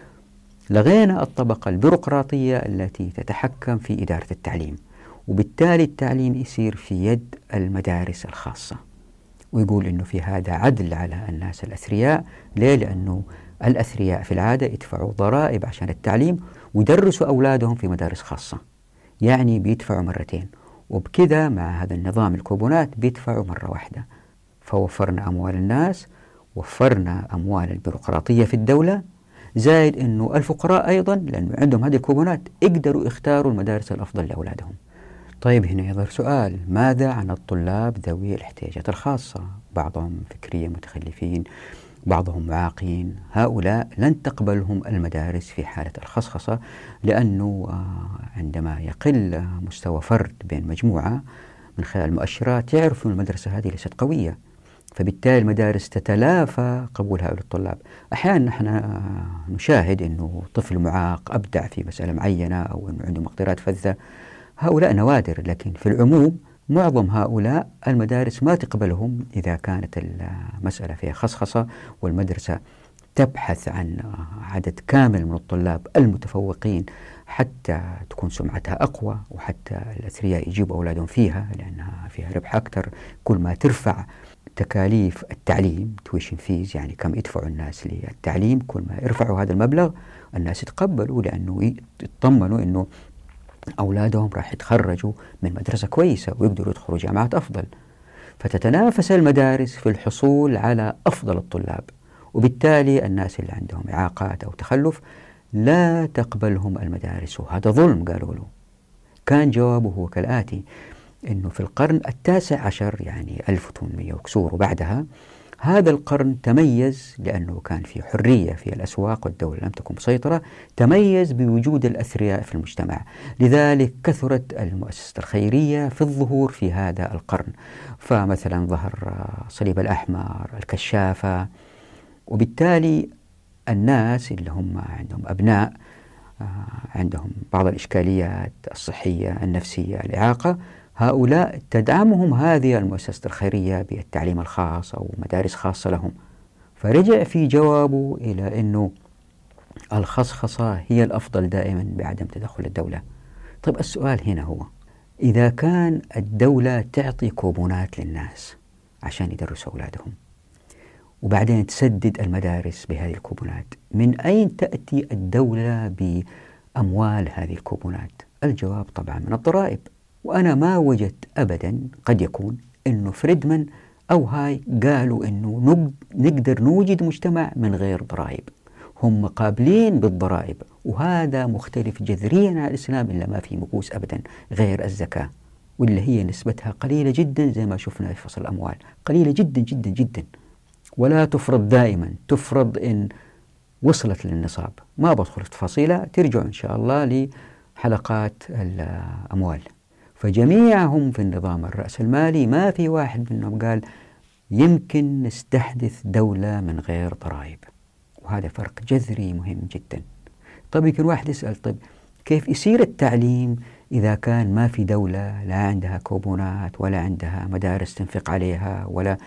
لغينا الطبقة البيروقراطية التي تتحكم في إدارة التعليم. وبالتالي التعليم يصير في يد المدارس الخاصة. ويقول أنه في هذا عدل على الناس الأثرياء. ليه؟ لأنه الأثرياء في العادة يدفعوا ضرائب عشان التعليم ويدرسوا أولادهم في مدارس خاصة. يعني بيدفعوا مرتين وبكذا مع هذا النظام الكوبونات بيدفعوا مرة واحدة. فوفرنا أموال الناس وفرنا أموال البيروقراطية في الدولة. زائد أنه الفقراء أيضا لأنه عندهم هذه الكوبونات يقدروا يختاروا المدارس الأفضل لأولادهم. طيب هنا يظهر سؤال ماذا عن الطلاب ذوي الاحتياجات الخاصة؟ بعضهم فكريا متخلفين بعضهم معاقين هؤلاء لن تقبلهم المدارس في حالة الخصخصة لأنه آه، عندما يقل مستوى فرد بين مجموعة من خلال المؤشرات يعرف أن المدرسة هذه ليست قوية. فبالتالي المدارس تتلافى قبول هؤلاء الطلاب. أحيانا نحن آه، نشاهد أنه طفل معاق أبدع في مسألة معينة أو أنه عنده مقدرات فذة. هؤلاء نوادر لكن في العموم معظم هؤلاء المدارس ما تقبلهم إذا كانت المسألة فيها خصخصة والمدرسة تبحث عن عدد كامل من الطلاب المتفوقين حتى تكون سمعتها أقوى وحتى الأثرياء يجيبوا أولادهم فيها لأنها فيها ربح أكثر. كل ما ترفع تكاليف التعليم tuition fees يعني كم يدفعوا الناس للتعليم كل ما يرفعوا هذا المبلغ الناس يتقبلوا لأنه يطمنوا أنه أولادهم راح يتخرجوا من مدرسة كويسة ويقدروا يدخلوا جامعات أفضل. فتتنافس المدارس في الحصول على أفضل الطلاب وبالتالي الناس اللي عندهم إعاقات أو تخلف لا تقبلهم المدارس. وهذا ظلم قالوا له. كان جوابه هو كالآتي أنه في القرن التاسع عشر يعني 1800 وكسور وبعدها هذا القرن تميز لأنه كان في حرية في الأسواق والدولة لم تكن مسيطرة تميز بوجود الأثرياء في المجتمع. لذلك كثرت المؤسسات الخيرية في الظهور في هذا القرن. فمثلا ظهر صليب الأحمر الكشافة وبالتالي الناس اللي هم عندهم أبناء آه، عندهم بعض الإشكاليات الصحية النفسية الإعاقة هؤلاء تدعمهم هذه المؤسسة الخيرية بالتعليم الخاص أو مدارس خاصة لهم. فرجع في جوابه إلى أنه الخصخصة هي الأفضل دائما بعدم تدخل الدولة. طيب السؤال هنا هو إذا كان الدولة تعطي كوبونات للناس عشان يدرسوا أولادهم وبعدين تسدد المدارس بهذه الكوبونات من أين تأتي الدولة بأموال هذه الكوبونات؟ الجواب طبعا من الضرائب. وأنا ما وجدت أبدا قد يكون أنه فريدمان أو هاي قالوا أنه نقدر نوجد مجتمع من غير ضرائب. هم قابلين بالضرائب وهذا مختلف جذريا عن الإسلام إلا ما في مقوس أبدا غير الزكاة واللي هي نسبتها قليلة جدا زي ما شفنا في فصل الأموال. قليلة جدا جدا جدا. ولا تفرض دائما تفرض إن وصلت للنصاب. ما بدخل في تفاصيلها ترجعوا إن شاء الله لحلقات الأموال. فجميعهم في النظام الرأسمالي ما في واحد منهم قال يمكن نستحدث دولة من غير ضرائب. وهذا فرق جذري مهم جدا. طيب يمكن واحد يسأل طيب كيف يصير التعليم إذا كان ما في دولة لا عندها كوبونات ولا عندها مدارس تنفق عليها ولا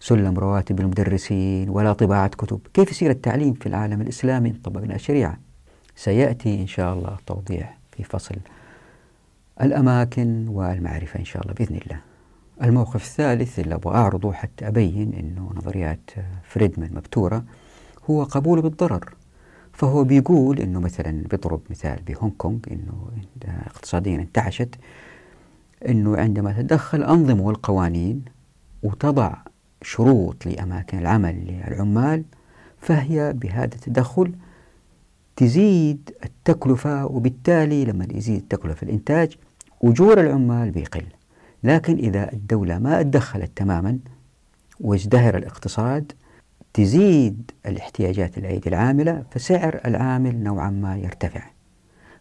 سلم رواتب المدرسين ولا طباعة كتب؟ كيف يصير التعليم في العالم الإسلامي؟ طبقنا الشريعة سيأتي إن شاء الله توضيح في فصل الأماكن والمعرفة إن شاء الله بإذن الله. الموقف الثالث اللي أبغى أعرضه حتى أبين أنه نظريات فريدمان مبتورة هو قبول بالضرر. فهو بيقول أنه مثلا بيضرب مثال بهونغ كونغ أنه اقتصاديا انتعشت أنه عندما تدخل الأنظمة والقوانين وتضع شروط لأماكن العمل للعمال فهي بهذا التدخل تزيد التكلفة وبالتالي لما يزيد التكلفة في الإنتاج أجور العمال بيقل لكن إذا الدولة ما اتدخلت تماما وازدهر الاقتصاد تزيد الاحتياجات الأيدي العاملة فسعر العامل نوعا ما يرتفع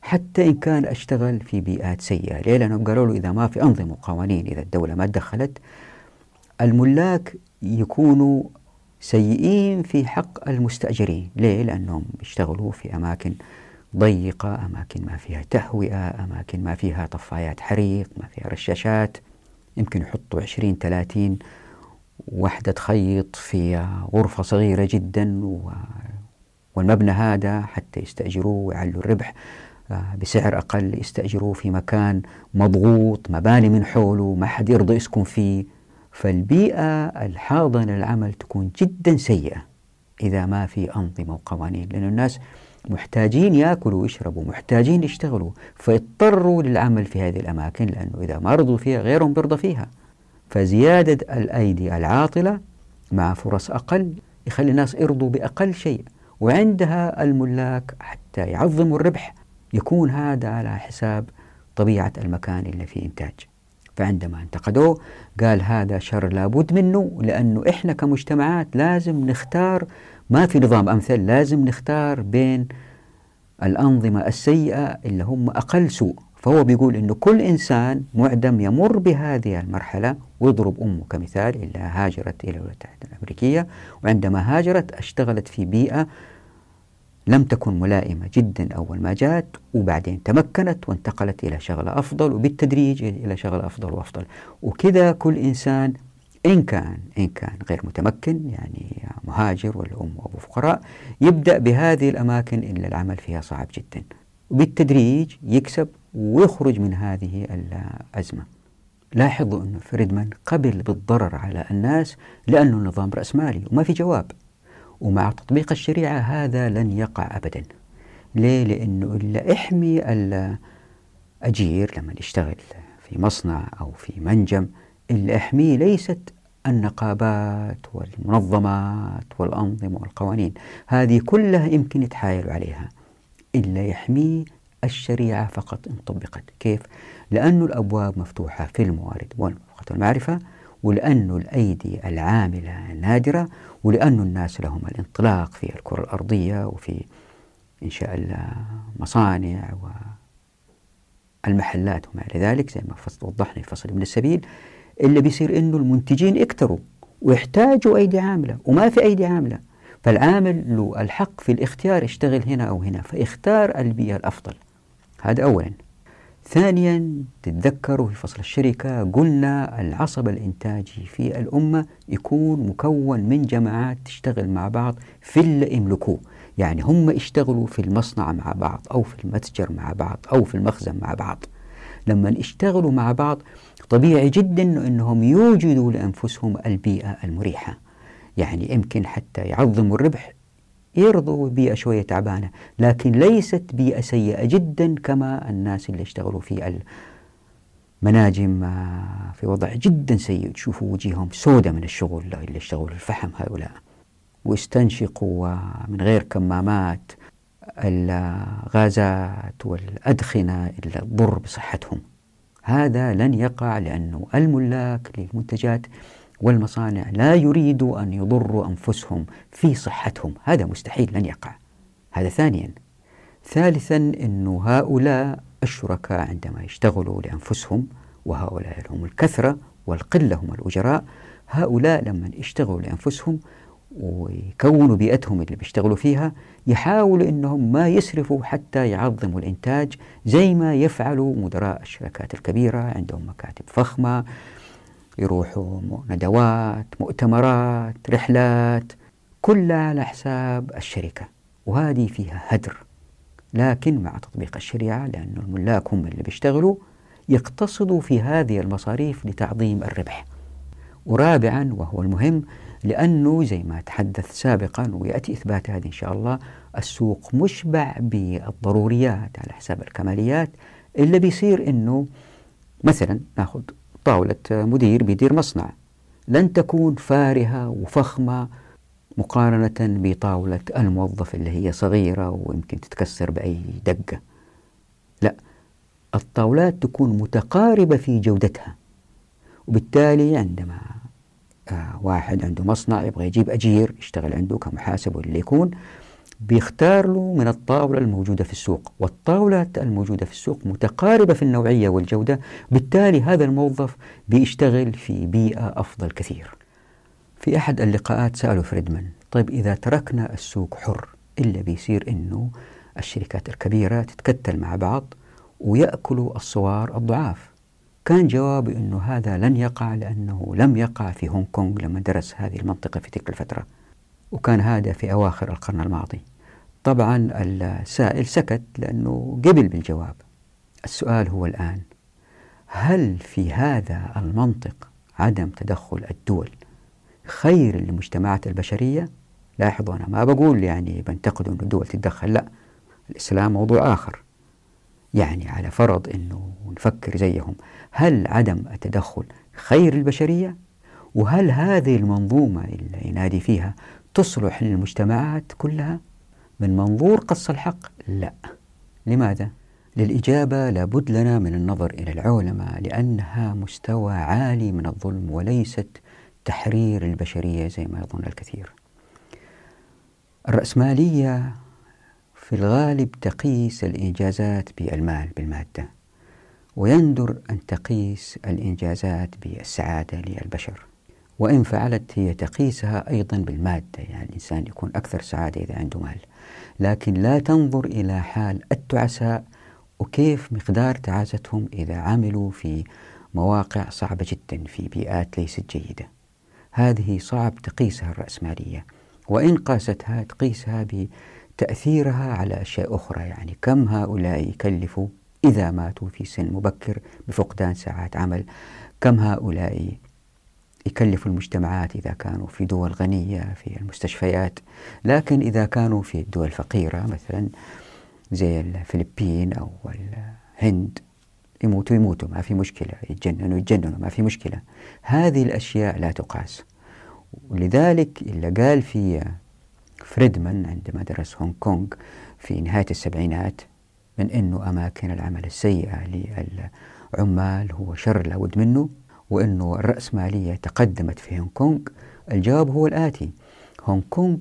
حتى إن كان أشتغل في بيئات سيئة ليه؟ لأنهم قالوا له إذا ما في أنظمة وقوانين إذا الدولة ما تدخلت الملاك يكونوا سيئين في حق المستأجرين ليه؟ لأنهم بيشتغلوا في أماكن ضيقة أماكن ما فيها تهوئة أماكن ما فيها طفايات حريق ما فيها رشاشات يمكن يحطوا عشرين ثلاثين وحدة خيط في غرفة صغيرة جدا والمبنى هذا حتى يستأجروه ويعلوا الربح آه، بسعر أقل يستأجروه في مكان مضغوط مباني من حوله ما حد يرضى يسكن فيه. فالبيئة الحاضنة للعمل تكون جدا سيئة إذا ما في أنظمة وقوانين لأن الناس محتاجين ياكلوا ويشربوا محتاجين يشتغلوا فيضطروا للعمل في هذه الأماكن لأنه إذا ما رضوا فيها غيرهم بيرضى فيها. فزيادة الأيدي العاطلة مع فرص أقل يخلي الناس يرضوا بأقل شيء. وعندها الملاك حتى يعظموا الربح يكون هذا على حساب طبيعة المكان اللي فيه إنتاج. فعندما انتقدوه قال هذا شر لابد منه لأنه إحنا كمجتمعات لازم نختار ما في نظام أمثل لازم نختار بين الأنظمة السيئة اللي هم أقل سوء. فهو بيقول أنه كل إنسان معدم يمر بهذه المرحلة. ويضرب أمه كمثال إلا هاجرت إلى الولايات المتحدة الأمريكية وعندما هاجرت اشتغلت في بيئة لم تكن ملائمة جدا أول ما جاءت وبعدين تمكنت وانتقلت إلى شغلة أفضل وبالتدريج إلى شغلة أفضل وأفضل. وكذا كل إنسان إن كان إن كان غير متمكن يعني مهاجر ولا أم وأبو فقراء يبدأ بهذه الأماكن اللي العمل فيها صعب جدا. وبالتدريج يكسب ويخرج من هذه الأزمة. لاحظوا أن فريدمان قبل بالضرر على الناس لأنه النظام رأسمالي وما في جواب. ومع تطبيق الشريعة هذا لن يقع أبدا ليه؟ لأنه إلا إحمي الأجير لما يشتغل في مصنع أو في منجم اللي إحميه ليست النقابات والمنظمات والأنظمة والقوانين هذه كلها يمكن يتحايلوا عليها إلا يحميه الشريعة فقط إن طبقت كيف؟ لأن الأبواب مفتوحة في الموارد والمعرفة ولأن الأيدي العاملة نادرة ولأن الناس لهم الانطلاق في الكرة الأرضية وفي إنشاء المصانع والمحلات وما إلى ذلك زي ما وضحنا في فصل من السبيل اللي بيصير إنه المنتجين اكتروا ويحتاجوا أيدي عاملة وما في أيدي عاملة. فالعامل له الحق في الاختيار يشتغل هنا أو هنا فاختار البيئة الأفضل. هذا أولا. ثانيا تتذكروا في فصل الشركة قلنا العصب الإنتاجي في الأمة يكون مكون من جماعات تشتغل مع بعض في اللي يملكوه. يعني هم يشتغلوا في المصنع مع بعض أو في المتجر مع بعض أو في المخزن مع بعض. لما يشتغلوا مع بعض طبيعي جدا أنهم يوجدوا لأنفسهم البيئة المريحة. يعني يمكن حتى يعظموا الربح يرضوا بيئة شوية تعبانة لكن ليست بيئة سيئة جدا كما الناس اللي اشتغلوا في المناجم آه، في وضع جدا سيء. تشوفوا وجيههم سودة من الشغل اللي اشتغلوا الفحم هؤلاء. واستنشقوا من غير كمامات الغازات والأدخنة اللي تضر بصحتهم. هذا لن يقع لأنه الملاك للمنتجات والمصانع لا يريدوا أن يضروا أنفسهم في صحتهم. هذا مستحيل لن يقع. هذا ثانيا. ثالثا أن هؤلاء الشركاء عندما يشتغلوا لأنفسهم وهؤلاء هم الكثرة والقلة هم الأجراء هؤلاء لما يشتغلوا لأنفسهم ويكونوا بيئتهم اللي بيشتغلوا فيها يحاولوا إنهم ما يسرفوا حتى يعظموا الإنتاج زي ما يفعلوا مدراء الشركات الكبيرة. عندهم مكاتب فخمة يروحوا ندوات مؤتمرات رحلات كلها على حساب الشركة وهذه فيها هدر. لكن مع تطبيق الشريعة لأن الملاك هم اللي بيشتغلوا يقتصدوا في هذه المصاريف لتعظيم الربح. ورابعا وهو المهم لأنه زي ما تحدث سابقا ويأتي إثبات هذه إن شاء الله السوق مشبع بالضروريات على حساب الكماليات. اللي بيصير أنه مثلا ناخذ طاولة مدير بيدير مصنع. لن تكون فارهة وفخمة مقارنة بطاولة الموظف اللي هي صغيرة ويمكن تتكسر بأي دقة. لا الطاولات تكون متقاربة في جودتها. وبالتالي عندما آه واحد عنده مصنع يبغى يجيب أجير يشتغل عنده كمحاسب واللي يكون بيختار له من الطاولة الموجودة في السوق والطاولة الموجودة في السوق متقاربة في النوعية والجودة بالتالي هذا الموظف بيشتغل في بيئة أفضل كثير. في أحد اللقاءات سألوا فريدمان طيب إذا تركنا السوق حر إلا بيصير إنه الشركات الكبيرة تتكتل مع بعض ويأكلوا الصغار الضعاف؟ كان جوابي أنه هذا لن يقع لأنه لم يقع في هونغ كونغ لما درس هذه المنطقة في تلك الفترة. وكان هذا في أواخر القرن الماضي. طبعا السائل سكت لأنه قبل بالجواب. السؤال هو الآن هل في هذا المنطق عدم تدخل الدول خير للمجتمعات البشرية؟ لاحظوا أنا ما بقول يعني بنتقد أن الدول تتدخل لا. الإسلام موضوع آخر. يعني على فرض أنه نفكر زيهم هل عدم التدخل خير البشرية وهل هذه المنظومة اللي ينادي فيها تصلح للمجتمعات كلها من منظور قص الحق؟ لا. لماذا؟ للإجابة لابد لنا من النظر إلى العولمة لأنها مستوى عالي من الظلم وليست تحرير البشرية زي ما يظن الكثير. الرأسمالية في الغالب تقيس الإنجازات بالمال بالمادة ويندر أن تقيس الإنجازات بالسعادة للبشر. وإن فعلت هي تقيسها أيضا بالمادة يعني الإنسان يكون أكثر سعادة إذا عنده مال. لكن لا تنظر إلى حال التعساء وكيف مقدار تعاستهم إذا عملوا في مواقع صعبة جدا في بيئات ليست جيدة. هذه صعب تقيسها الرأسمالية. وإن قاستها تقيسها بتأثيرها على أشياء أخرى يعني كم هؤلاء يكلفوا إذا ماتوا في سن مبكر بفقدان ساعات عمل؟ كم هؤلاء يكلف المجتمعات إذا كانوا في دول غنية في المستشفيات. لكن إذا كانوا في الدول الفقيرة مثلا زي الفلبين أو الهند يموتوا يموتوا ما في مشكلة يتجننوا يتجننوا ما في مشكلة. هذه الأشياء لا تقاس. ولذلك اللي قال في فريدمان عندما درس هونغ كونغ في نهاية السبعينات من أنه أماكن العمل السيئة للعمال هو شر لابد منه. وأنه الرأسمالية تقدمت في هونغ كونغ. الجواب هو الآتي. هونغ كونغ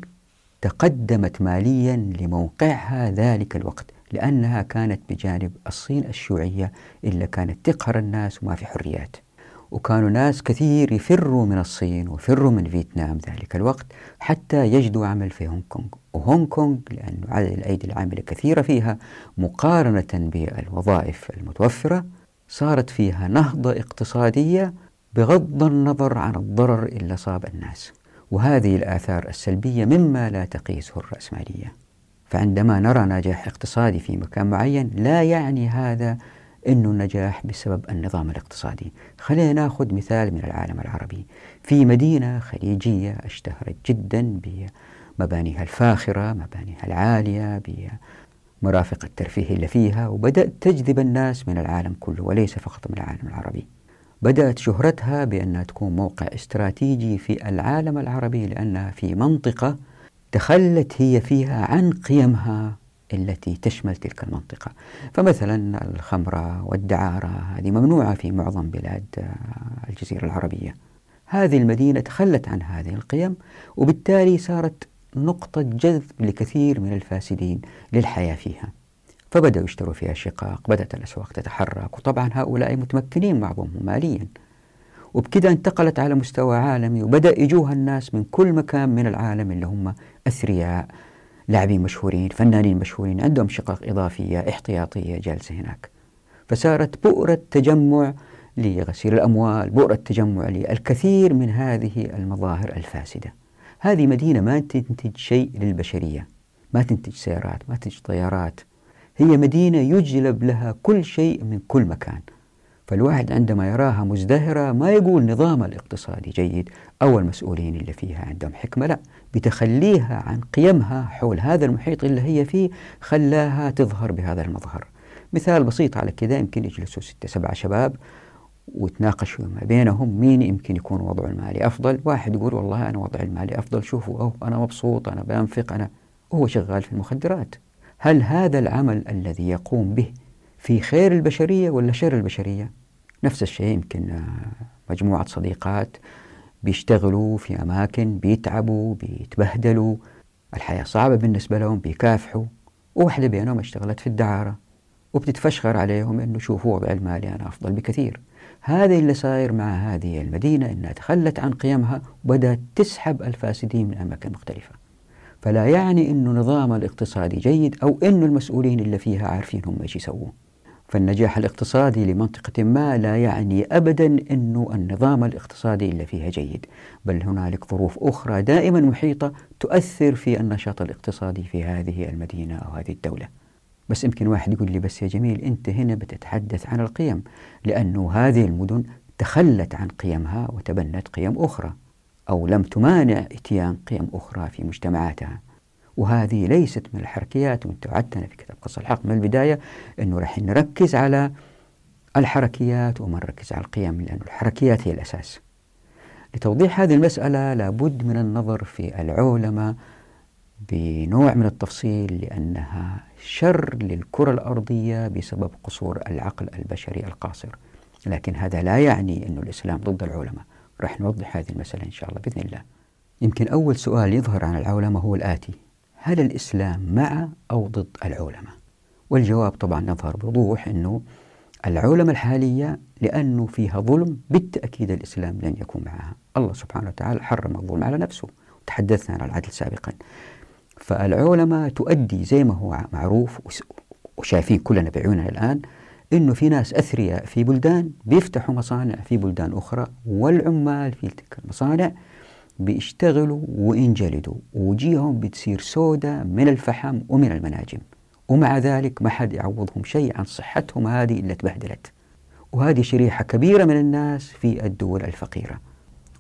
تقدمت ماليا لموقعها ذلك الوقت لأنها كانت بجانب الصين الشيوعية إلا كانت تقهر الناس وما في حريات. وكانوا ناس كثير يفروا من الصين ويفروا من فيتنام ذلك الوقت حتى يجدوا عمل في هونغ كونغ. وهونغ كونغ لأن عدد الأيدي العاملة كثيرة فيها مقارنة بالوظائف المتوفرة صارت فيها نهضة اقتصادية بغض النظر عن الضرر اللي صاب الناس. وهذه الآثار السلبية مما لا تقيسه الرأسمالية. فعندما نرى نجاح اقتصادي في مكان معين لا يعني هذا أنه النجاح بسبب النظام الاقتصادي. خلينا ناخذ مثال من العالم العربي. في مدينة خليجية اشتهرت جدا بمبانيها الفاخرة مبانيها العالية بمرافق الترفيه اللي فيها وبدأت تجذب الناس من العالم كله وليس فقط من العالم العربي. بدأت شهرتها بأنها تكون موقع استراتيجي في العالم العربي لأنها في منطقة تخلت هي فيها عن قيمها التي تشمل تلك المنطقة. فمثلا الخمرة والدعارة هذه ممنوعة في معظم بلاد الجزيرة العربية. هذه المدينة تخلت عن هذه القيم وبالتالي صارت نقطة جذب لكثير من الفاسدين للحياة فيها. فبدأوا يشتروا فيها شقق بدأت الأسواق تتحرك وطبعا هؤلاء متمكنين بعضهم ماليا. وبكذا انتقلت على مستوى عالمي وبدأ يجوها الناس من كل مكان من العالم اللي هم أثرياء لاعبين مشهورين فنانين مشهورين عندهم شقق إضافية احتياطية جالسة هناك. فصارت بؤرة تجمع لغسيل الأموال بؤرة تجمع للكثير من هذه المظاهر الفاسدة. هذه مدينة ما تنتج شيء للبشرية ما تنتج سيارات ما تنتج طيارات. هي مدينة يجلب لها كل شيء من كل مكان. فالواحد عندما يراها مزدهرة ما يقول نظام الاقتصادي جيد أو المسؤولين اللي فيها عندهم حكمة لا بتخليها عن قيمها حول هذا المحيط اللي هي فيه خلاها تظهر بهذا المظهر. مثال بسيط على كذا يمكن يجلسوا ستة سبعة شباب. وتناقشوا ما بينهم مين يمكن يكون وضعه المالي أفضل؟ واحد يقول والله أنا وضعي المالي أفضل شوفوا أوه أنا مبسوط أنا بنفق أنا وهو شغال في المخدرات. هل هذا العمل الذي يقوم به في خير البشرية ولا شر البشرية؟ نفس الشيء يمكن مجموعة صديقات بيشتغلوا في أماكن بيتعبوا بيتبهدلوا الحياة صعبة بالنسبة لهم بيكافحوا. وواحدة بينهم اشتغلت في الدعارة وبتتفشخر عليهم إنه شوفوا وضع المالي أنا أفضل بكثير. هذا اللي صاير مع هذه المدينة إنها تخلت عن قيمها وبدأت تسحب الفاسدين من أماكن مختلفة. فلا يعني انه نظام الاقتصادي جيد أو انه المسؤولين اللي فيها عارفين هم إيش يسوون. فالنجاح الاقتصادي لمنطقة ما لا يعني أبدا أنه النظام الاقتصادي اللي فيها جيد بل هنالك ظروف أخرى دائما محيطة تؤثر في النشاط الاقتصادي في هذه المدينة أو هذه الدولة. بس يمكن واحد يقول لي بس يا جميل أنت هنا بتتحدث عن القيم لأنه هذه المدن تخلت عن قيمها وتبنت قيم أخرى أو لم تمانع إتيان قيم أخرى في مجتمعاتها. وهذه ليست من الحركيات وانت وعدتنا في كتاب قصة الحق من البداية أنه راح نركز على الحركيات وما نركز على القيم لأن الحركيات هي الأساس. لتوضيح هذه المسألة لابد من النظر في العولمة بنوع من التفصيل لأنها شر للكرة الأرضية بسبب قصور العقل البشري القاصر. لكن هذا لا يعني أن الإسلام ضد العولمة راح نوضح هذه المسألة إن شاء الله بإذن الله. يمكن أول سؤال يظهر عن العولمة هو الآتي. هل الإسلام مع أو ضد العولمة؟ والجواب طبعا يظهر بوضوح أنه العولمة الحالية لأنه فيها ظلم بالتأكيد الإسلام لن يكون معها. الله سبحانه وتعالى حرم الظلم على نفسه. تحدثنا عن العدل سابقا. فالعولمة تؤدي زي ما هو معروف وشايفين كلنا بعيوننا الآن إنه في ناس أثرياء في بلدان بيفتحوا مصانع في بلدان أخرى والعمال في تلك المصانع بيشتغلوا وينجلدوا وجيههم بتصير سودة من الفحم ومن المناجم ومع ذلك ما حد يعوضهم شيء عن صحتهم هذه اللي تبهدلت. وهذه شريحة كبيرة من الناس في الدول الفقيرة.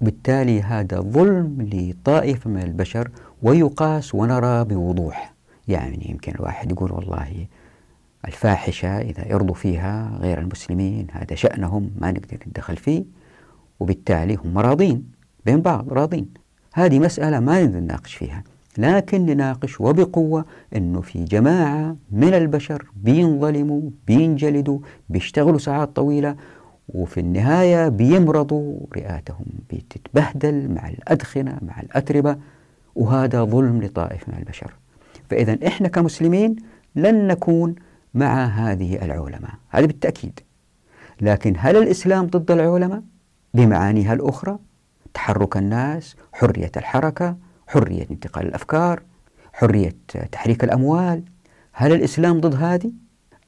وبالتالي هذا ظلم لطائفة من البشر ويقاس ونرى بوضوح. يعني يمكن الواحد يقول والله الفاحشة إذا يرضوا فيها غير المسلمين هذا شأنهم ما نقدر ندخل فيه. وبالتالي هم راضين بين بعض راضين. هذه مسألة ما نقدر نناقش فيها. لكن نناقش وبقوة أنه في جماعة من البشر بينظلموا بينجلدوا بيشتغلوا ساعات طويلة وفي النهاية بيمرضوا رئاتهم بتتبهدل مع الأدخنة مع الأتربة. وهذا ظلم لطائف من البشر. فإذا إحنا كمسلمين لن نكون مع هذه العولمة هذا بالتأكيد. لكن هل الإسلام ضد العولمة بمعانيها الأخرى تحرك الناس حرية الحركة حرية انتقال الأفكار حرية تحريك الأموال. هل الإسلام ضد هذه؟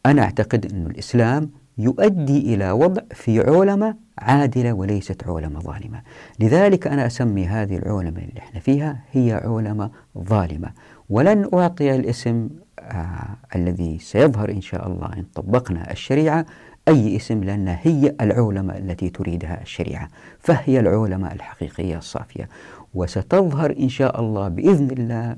أنا أعتقد أن الإسلام يؤدي إلى وضع في عولمة عادلة وليست عولمة ظالمة. لذلك أنا أسمي هذه العولمة اللي إحنا فيها هي عولمة ظالمة. ولن أعطي الاسم آه الذي سيظهر إن شاء الله إن طبقنا الشريعة أي اسم لأن هي العولمة التي تريدها الشريعة فهي العولمة الحقيقية الصافية. وستظهر إن شاء الله بإذن الله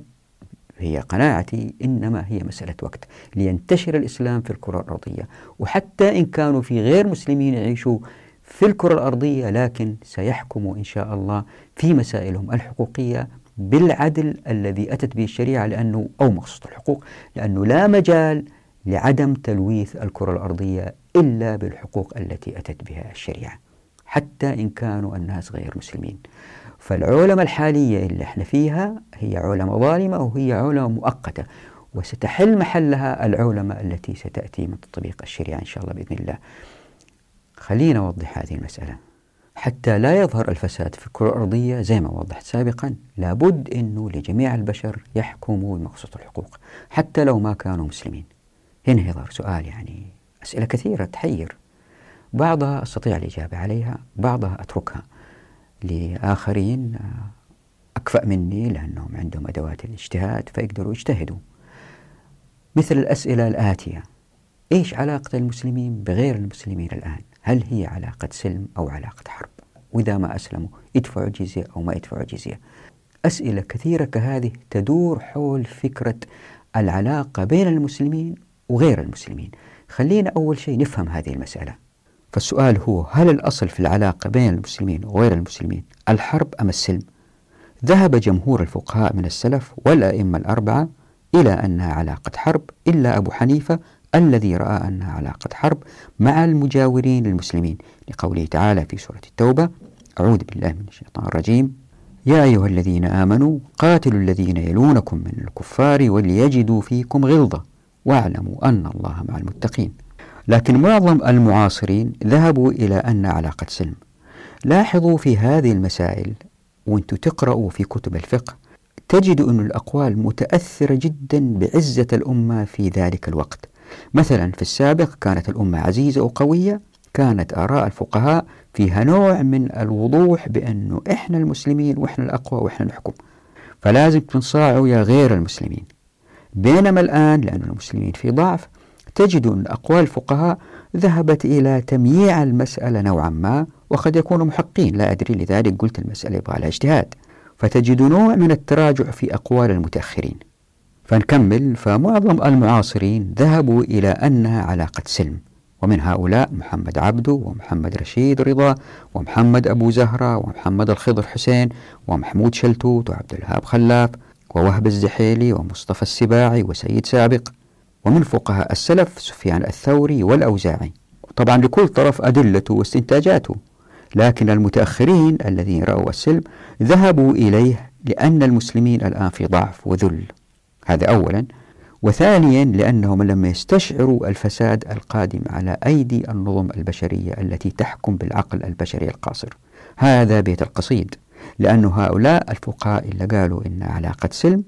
هي قناعتي إنما هي مسألة وقت لينتشر الإسلام في الكرة الأرضية. وحتى إن كانوا في غير مسلمين يعيشوا في الكرة الأرضية لكن سيحكموا إن شاء الله في مسائلهم الحقوقية بالعدل الذي أتت به الشريعة لأنه أو مقصود الحقوق لأنه لا مجال لعدم تلويث الكرة الأرضية إلا بالحقوق التي أتت بها الشريعة حتى إن كانوا الناس غير مسلمين. فالعولمة الحالية اللي إحنا فيها هي عولمة ظالمة وهي عولمة مؤقتة وستحل محلها العولمة التي ستأتي من تطبيق الشريعة إن شاء الله بإذن الله. خلينا نوضح هذه المسألة. حتى لا يظهر الفساد في الكرة الأرضية زي ما وضحت سابقا لابد أنه لجميع البشر يحكموا بمقصود الحقوق حتى لو ما كانوا مسلمين. هنا يظهر سؤال يعني أسئلة كثيرة تحير. بعضها أستطيع الإجابة عليها بعضها أتركها. لآخرين أكفأ مني لأنهم عندهم أدوات الاجتهاد فيقدروا يجتهدوا. مثل الأسئلة الآتية إيش علاقة المسلمين بغير المسلمين الآن؟ هل هي علاقة سلم أو علاقة حرب؟ وإذا ما أسلموا يدفعوا جزية أو ما يدفعوا جزية. أسئلة كثيرة كهذه تدور حول فكرة العلاقة بين المسلمين وغير المسلمين. خلينا أول شيء نفهم هذه المسألة. فالسؤال هو هل الأصل في العلاقة بين المسلمين وغير المسلمين الحرب أم السلم؟ ذهب جمهور الفقهاء من السلف والأئمة الأربعة إلى أنها علاقة حرب إلا أبو حنيفة الذي رأى أنها علاقة حرب مع المجاورين للمسلمين. لقوله تعالى في سورة التوبة أعوذ بالله من الشيطان الرجيم. يا أيها الذين آمنوا قاتلوا الذين يلونكم من الكفار وليجدوا فيكم غلظة واعلموا أن الله مع المتقين. لكن معظم المعاصرين ذهبوا إلى أن علاقة سلم. لاحظوا في هذه المسائل وأنتم تقرأوا في كتب الفقه تجدوا أن الأقوال متأثرة جدا بعزة الأمة في ذلك الوقت. مثلا في السابق كانت الأمة عزيزة وقوية كانت آراء الفقهاء فيها نوع من الوضوح بأنه إحنا المسلمين وإحنا الأقوى وإحنا نحكم فلازم تنصاعوا يا غير المسلمين. بينما الآن لأن المسلمين في ضعف تجد أن أقوال الفقهاء ذهبت إلى تمييع المسألة نوعا ما وقد يكونوا محقين. لا أدري لذلك قلت المسألة يبغى لها اجتهاد. فتجد نوع من التراجع في أقوال المتأخرين. فنكمل. فمعظم المعاصرين ذهبوا إلى أنها علاقة سلم. ومن هؤلاء محمد عبده ومحمد رشيد رضا ومحمد أبو زهرة ومحمد الخضر حسين ومحمود شلتوت وعبد الوهاب خلاف ووهب الزحيلي ومصطفى السباعي وسيد سابق. ومن فقهاء السلف سفيان الثوري والأوزاعي. طبعا لكل طرف أدلته واستنتاجاته لكن المتأخرين الذين رأوا السلم ذهبوا إليه لأن المسلمين الآن في ضعف وذل. هذا أولا. وثانيا لأنهم لم يستشعروا الفساد القادم على أيدي النظم البشرية التي تحكم بالعقل البشري القاصر. هذا بيت القصيد لأن هؤلاء الفقهاء اللي قالوا إن علاقة سلم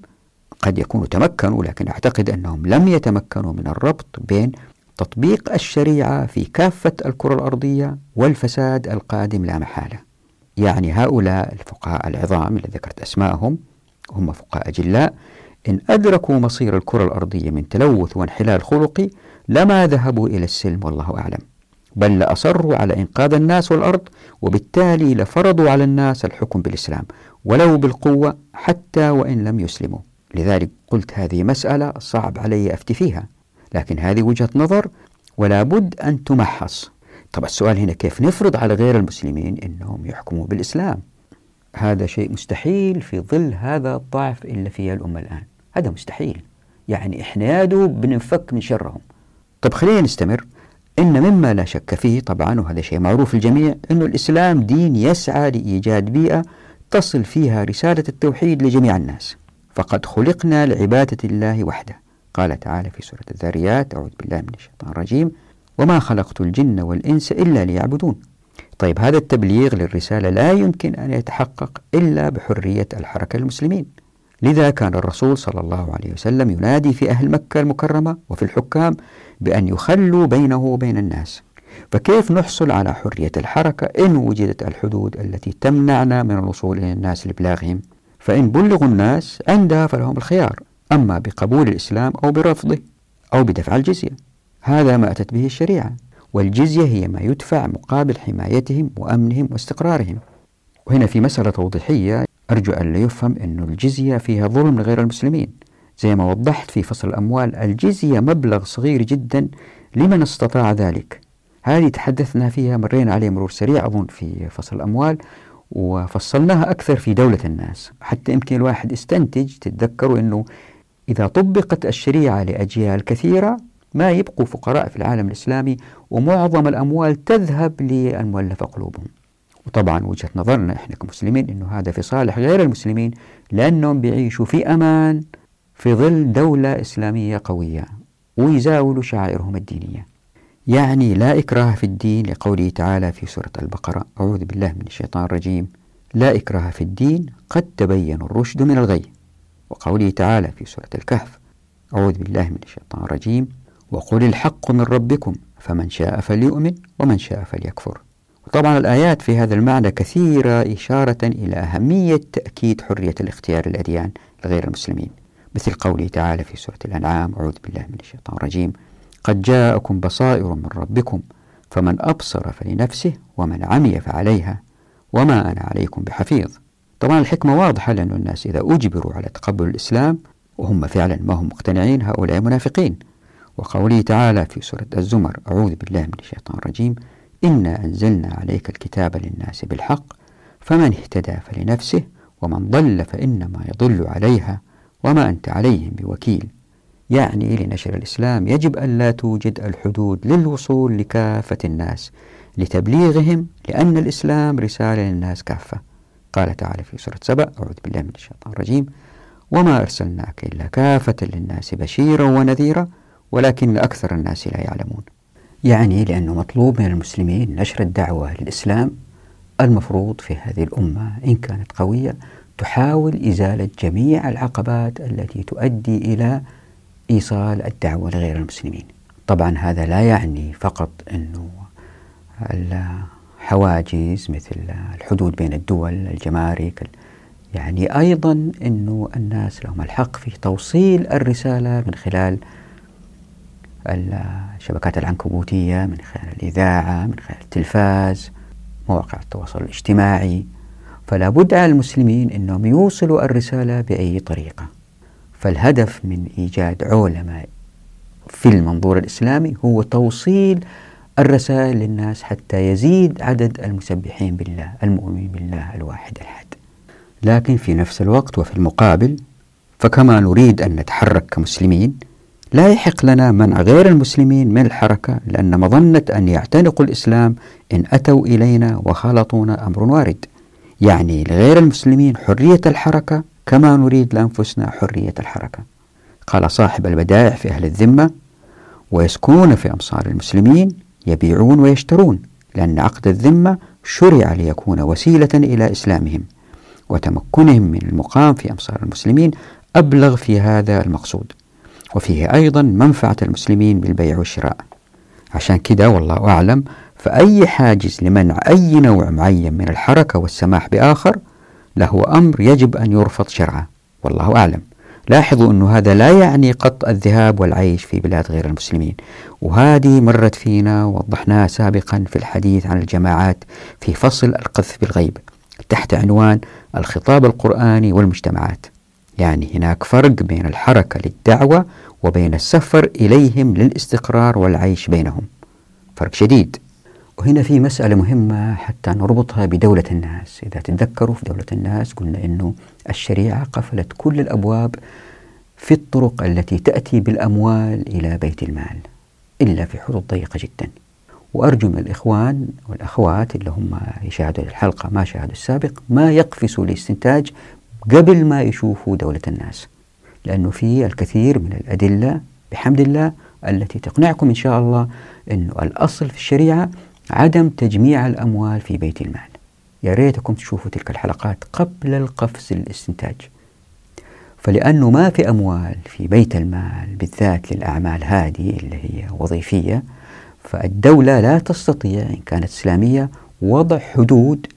قد يكونوا تمكنوا لكن أعتقد أنهم لم يتمكنوا من الربط بين تطبيق الشريعة في كافة الكرة الأرضية والفساد القادم لا محالة. يعني هؤلاء الفقهاء العظام اللي ذكرت أسماءهم هم فقهاء أجلاء إن أدركوا مصير الكرة الأرضية من تلوث وانحلال خلقي لما ذهبوا إلى السلم والله أعلم. بل لأصروا على إنقاذ الناس والأرض وبالتالي لفرضوا على الناس الحكم بالإسلام ولو بالقوة حتى وإن لم يسلموا. لذلك قلت هذه مسألة صعب علي أفتي فيها لكن هذه وجهة نظر ولا بد أن تمحص. طب السؤال هنا كيف نفرض على غير المسلمين أنهم يحكموا بالإسلام؟ هذا شيء مستحيل في ظل هذا الضعف اللي فيه الأمة الآن. هذا مستحيل. يعني إحنا يا دوب بننفك من شرهم. طب خلينا نستمر. إن مما لا شك فيه طبعا وهذا شيء معروف للجميع أن الإسلام دين يسعى لإيجاد بيئة تصل فيها رسالة التوحيد لجميع الناس. فقد خلقنا لعبادة الله وحده. قال تعالى في سورة الذاريات أعوذ بالله من الشيطان الرجيم وما خلقت الجن والإنس إلا ليعبدون. طيب هذا التبليغ للرسالة لا يمكن أن يتحقق إلا بحرية الحركة للمسلمين لذا كان الرسول صلى الله عليه وسلم ينادي في أهل مكة المكرمة وفي الحكام بأن يخلوا بينه وبين الناس. فكيف نحصل على حرية الحركة إن وجدت الحدود التي تمنعنا من الوصول إلى الناس لإبلاغهم فإن بلغوا الناس عندها فلهم الخيار أما بقبول الإسلام أو برفضه أو بدفع الجزية. هذا ما أتت به الشريعة والجزية هي ما يدفع مقابل حمايتهم وأمنهم واستقرارهم. وهنا في مسألة توضيحية أرجو أن لا يفهم أن الجزية فيها ظلم لغير المسلمين. زي ما وضحت في فصل الأموال الجزية مبلغ صغير جدا لمن استطاع ذلك. هذه تحدثنا فيها مرينا عليه مرور سريع أظن في فصل الأموال. وفصلناها أكثر في دولة الناس. حتى يمكن الواحد يستنتج تتذكروا أنه إذا طبقت الشريعة لأجيال كثيرة ما يبقوا فقراء في العالم الإسلامي ومعظم الأموال تذهب للمؤلفة قلوبهم. وطبعا وجهة نظرنا إحنا كمسلمين أنه هذا في صالح غير المسلمين لأنهم بيعيشوا في أمان في ظل دولة إسلامية قوية ويزاولوا شعائرهم الدينية. يعني لا إكراه في الدين لقوله تعالى في سورة البقرة أعوذ بالله من الشيطان الرجيم. لا إكراه في الدين قد تبين الرشد من الغي. وقوله تعالى في سورة الكهف أعوذ بالله من الشيطان الرجيم. وقل الحق من ربكم فمن شاء فليؤمن ومن شاء فليكفر. وطبعا الآيات في هذا المعنى كثيرة إشارة إلى أهمية تأكيد حرية الاختيار الأديان لغير المسلمين. مثل قوله تعالى في سورة الأنعام أعوذ بالله من الشيطان الرجيم. قد جاءكم بصائر من ربكم فمن أبصر فلنفسه ومن عمي فعليها وما أنا عليكم بحفيظ. طبعا الحكمة واضحة لأن الناس إذا أجبروا على تقبل الإسلام وهم فعلا ما هم مقتنعين هؤلاء منافقين. وقوله تعالى في سورة الزمر أعوذ بالله من الشيطان الرجيم إنا أنزلنا عليك الكتاب للناس بالحق فمن اهتدى فلنفسه ومن ضل فإنما يضل عليها وما أنت عليهم بوكيل. يعني لنشر الإسلام يجب أن لا توجد الحدود للوصول لكافة الناس لتبليغهم لأن الإسلام رسالة للناس كافة. قال تعالى في سورة سبأ أعوذ بالله من الشيطان الرجيم وما أرسلناك إلا كافة للناس بشيرا ونذيرا ولكن أكثر الناس لا يعلمون. يعني لأنه مطلوب من المسلمين نشر الدعوة للإسلام المفروض في هذه الأمة إن كانت قوية تحاول إزالة جميع العقبات التي تؤدي إلى إيصال الدعوة لغير المسلمين. طبعا هذا لا يعني فقط أنه الحواجز مثل الحدود بين الدول الجمارك يعني أيضا أنه الناس لهم الحق في توصيل الرسالة من خلال الشبكات العنكبوتية من خلال الإذاعة من خلال التلفاز مواقع التواصل الاجتماعي. فلا بد على المسلمين أنهم يوصلوا الرسالة بأي طريقة. فالهدف من إيجاد علماء في المنظور الإسلامي هو توصيل الرسائل للناس حتى يزيد عدد المسبحين بالله المؤمنين بالله الواحد الأحد. لكن في نفس الوقت وفي المقابل فكما نريد أن نتحرك كمسلمين لا يحق لنا منع غير المسلمين من الحركة لأن مظنة أن يعتنقوا الإسلام إن أتوا إلينا وخالطونا أمر وارد. يعني لغير المسلمين حرية الحركة كما نريد لأنفسنا حرية الحركة. قال صاحب البدائع في أهل الذمة ويسكنون في أمصار المسلمين يبيعون ويشترون لأن عقد الذمة شرع ليكون وسيلة إلى إسلامهم وتمكنهم من المقام في أمصار المسلمين أبلغ في هذا المقصود. وفيه أيضا منفعة المسلمين بالبيع والشراء. عشان كده والله أعلم فأي حاجز لمنع أي نوع معين من الحركة والسماح بآخر له أمر يجب أن يرفض شرعا والله أعلم. لاحظوا أن هذا لا يعني قط الذهاب والعيش في بلاد غير المسلمين. وهذه مرت فينا ووضحناها سابقا في الحديث عن الجماعات في فصل القذف بالغيب تحت عنوان الخطاب القرآني والمجتمعات. يعني هناك فرق بين الحركة للدعوة وبين السفر إليهم للاستقرار والعيش بينهم. فرق شديد. وهنا في مسألة مهمة حتى نربطها بدولة الناس. إذا تتذكروا في دولة الناس قلنا أنه الشريعة قفلت كل الأبواب في الطرق التي تأتي بالأموال إلى بيت المال إلا في حدود ضيقة جدا. وأرجو من الإخوان والأخوات اللي هم يشاهدوا الحلقة ما شاهدوا السابق ما يقفزوا لاستنتاج قبل ما يشوفوا دولة الناس لأنه في الكثير من الأدلة بحمد الله التي تقنعكم إن شاء الله أنه الأصل في الشريعة عدم تجميع الأموال في بيت المال. يا ريتكم تشوفوا تلك الحلقات قبل القفز للاستنتاج. فلأنه ما في أموال في بيت المال بالذات للأعمال هذه اللي هي وظيفية فالدولة لا تستطيع إن كانت إسلامية وضع حدود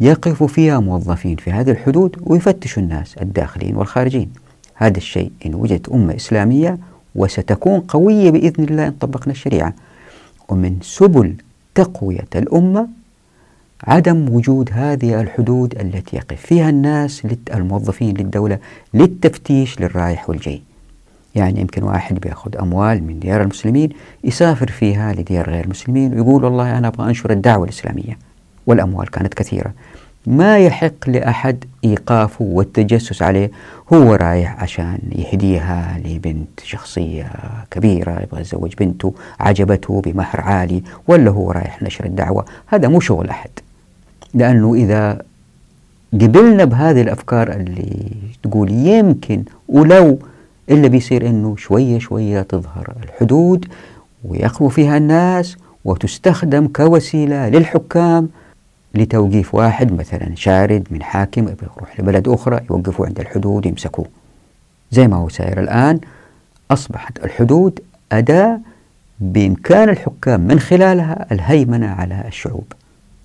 يقف فيها موظفين في هذه الحدود ويفتشوا الناس الداخلين والخارجين. هذا الشيء إن وجدت أمة إسلامية وستكون قوية بإذن الله إن طبقنا الشريعة. ومن سبل تقوية الأمة عدم وجود هذه الحدود التي يقف فيها الناس الموظفين للدولة للتفتيش للرايح والجاي. يعني يمكن واحد بيأخذ أموال من ديار المسلمين يسافر فيها لديار غير المسلمين ويقول والله أنا أبغى أنشر الدعوة الإسلامية. والأموال كانت كثيرة. ما يحق لأحد إيقافه والتجسس عليه هو رايح عشان يهديها لبنت شخصية كبيرة يبغى يتزوج بنته عجبته بمهر عالي ولا هو رايح نشر الدعوة؟ هذا مو شغل أحد. لأنه إذا قبلنا بهذه الأفكار اللي تقول يمكن ولو إلا بيصير أنه شوية شوية تظهر الحدود ويقوى فيها الناس وتستخدم كوسيلة للحكام لتوقيف واحد مثلا شارد من حاكم يروح لبلد أخرى يوقفوا عند الحدود يمسكوه زي ما هو سائر الآن أصبحت الحدود أداة بإمكان الحكام من خلالها الهيمنة على الشعوب.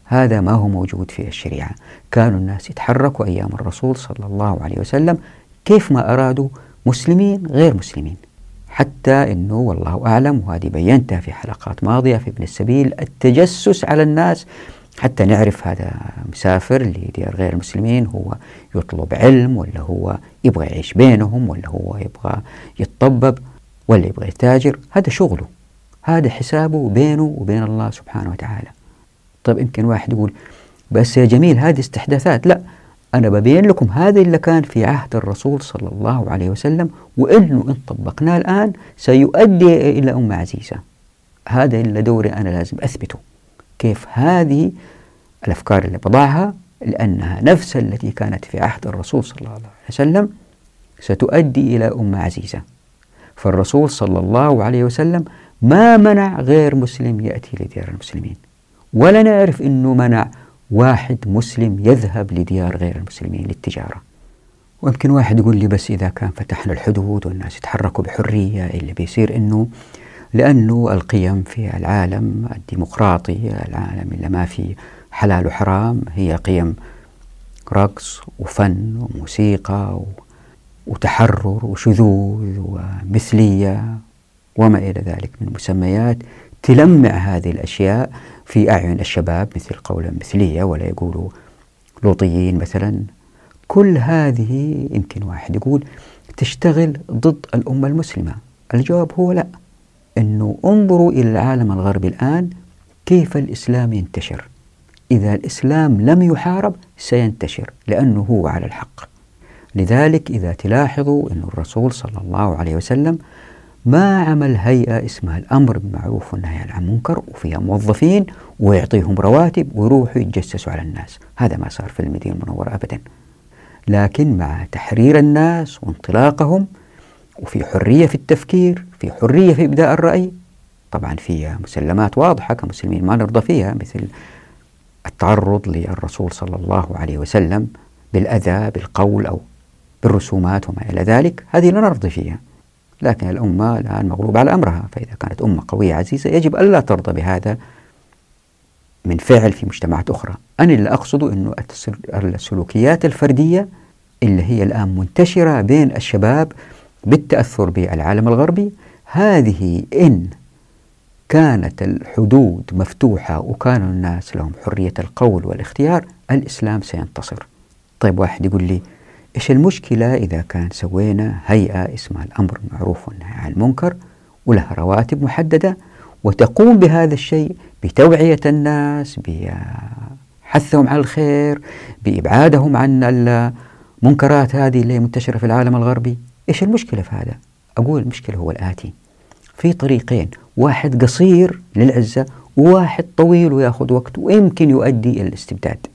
هذا ما هو موجود في الشريعة. كانوا الناس يتحركوا أيام الرسول صلى الله عليه وسلم كيف ما أرادوا مسلمين غير مسلمين. حتى أنه والله أعلم وهذه بينتها في حلقات ماضية في ابن السبيل التجسس على الناس حتى نعرف هذا مسافر لديار غير المسلمين هو يطلب علم ولا هو يبغى يعيش بينهم ولا هو يبغى يتطبب ولا يبغى يتاجر هذا شغله هذا حسابه بينه وبين الله سبحانه وتعالى. طيب يمكن واحد يقول بس يا جميل هذه استحداثات لا أنا ببين لكم هذا اللي كان في عهد الرسول صلى الله عليه وسلم وإنه إن طبقناه الآن سيؤدي إلى أمة عزيزة. هذا اللي دوري أنا لازم أثبته. كيف هذه الأفكار اللي بضعها لأنها نفس التي كانت في عهد الرسول صلى الله عليه وسلم ستؤدي إلى أمة عزيزة. فالرسول صلى الله عليه وسلم ما منع غير مسلم يأتي لديار المسلمين. ولا نعرف أنه منع واحد مسلم يذهب لديار غير المسلمين للتجارة. ويمكن واحد يقول لي بس إذا كان فتحنا الحدود والناس يتحركوا بحرية اللي بيصير أنه لأنه القيم في العالم الديمقراطي العالم اللي ما في حلال وحرام هي قيم رقص وفن وموسيقى وتحرر وشذوذ ومثلية وما إلى ذلك من مسميات تلمع هذه الأشياء في أعين الشباب مثل قولا مثلية ولا يقولوا لوطيين مثلا. كل هذه يمكن واحد يقول تشتغل ضد الأمة المسلمة. الجواب هو لا. أنه انظروا إلى العالم الغربي الآن كيف الإسلام ينتشر. إذا الإسلام لم يحارب سينتشر لأنه هو على الحق. لذلك إذا تلاحظوا أن الرسول صلى الله عليه وسلم ما عمل هيئة اسمها الأمر بالمعروف والنهي عن المنكر وفيها موظفين ويعطيهم رواتب ويروحوا يتجسسوا على الناس. هذا ما صار في المدينة المنورة أبدا. لكن مع تحرير الناس وانطلاقهم وفي حرية في التفكير في حرية في إبداء الرأي. طبعا فيها مسلمات واضحة كمسلمين ما نرضى فيها مثل التعرض للرسول صلى الله عليه وسلم بالأذى بالقول أو بالرسومات وما إلى ذلك. هذه لا نرضي فيها. لكن الأمة الآن مغلوبة على أمرها. فإذا كانت أمة قوية عزيزة يجب ألا ترضى بهذا من فعل في مجتمعات أخرى. أنا اللي أقصده أنه السلوكيات الفردية اللي هي الآن منتشرة بين الشباب بالتأثر بالعالم الغربي هذه إن كانت الحدود مفتوحة وكان الناس لهم حرية القول والاختيار الإسلام سينتصر. طيب واحد يقول لي إيش المشكلة إذا كان سوينا هيئة اسمها الأمر بالمعروف والنهي عن المنكر ولها رواتب محددة وتقوم بهذا الشيء بتوعية الناس بحثهم على الخير بإبعادهم عن المنكرات هذه اللي منتشرة في العالم الغربي؟ إيش المشكلة في هذا؟ أقول المشكلة هو الآتي. في طريقين واحد قصير للعزة وواحد طويل ويأخذ وقت ويمكن يؤدي إلى الاستبداد.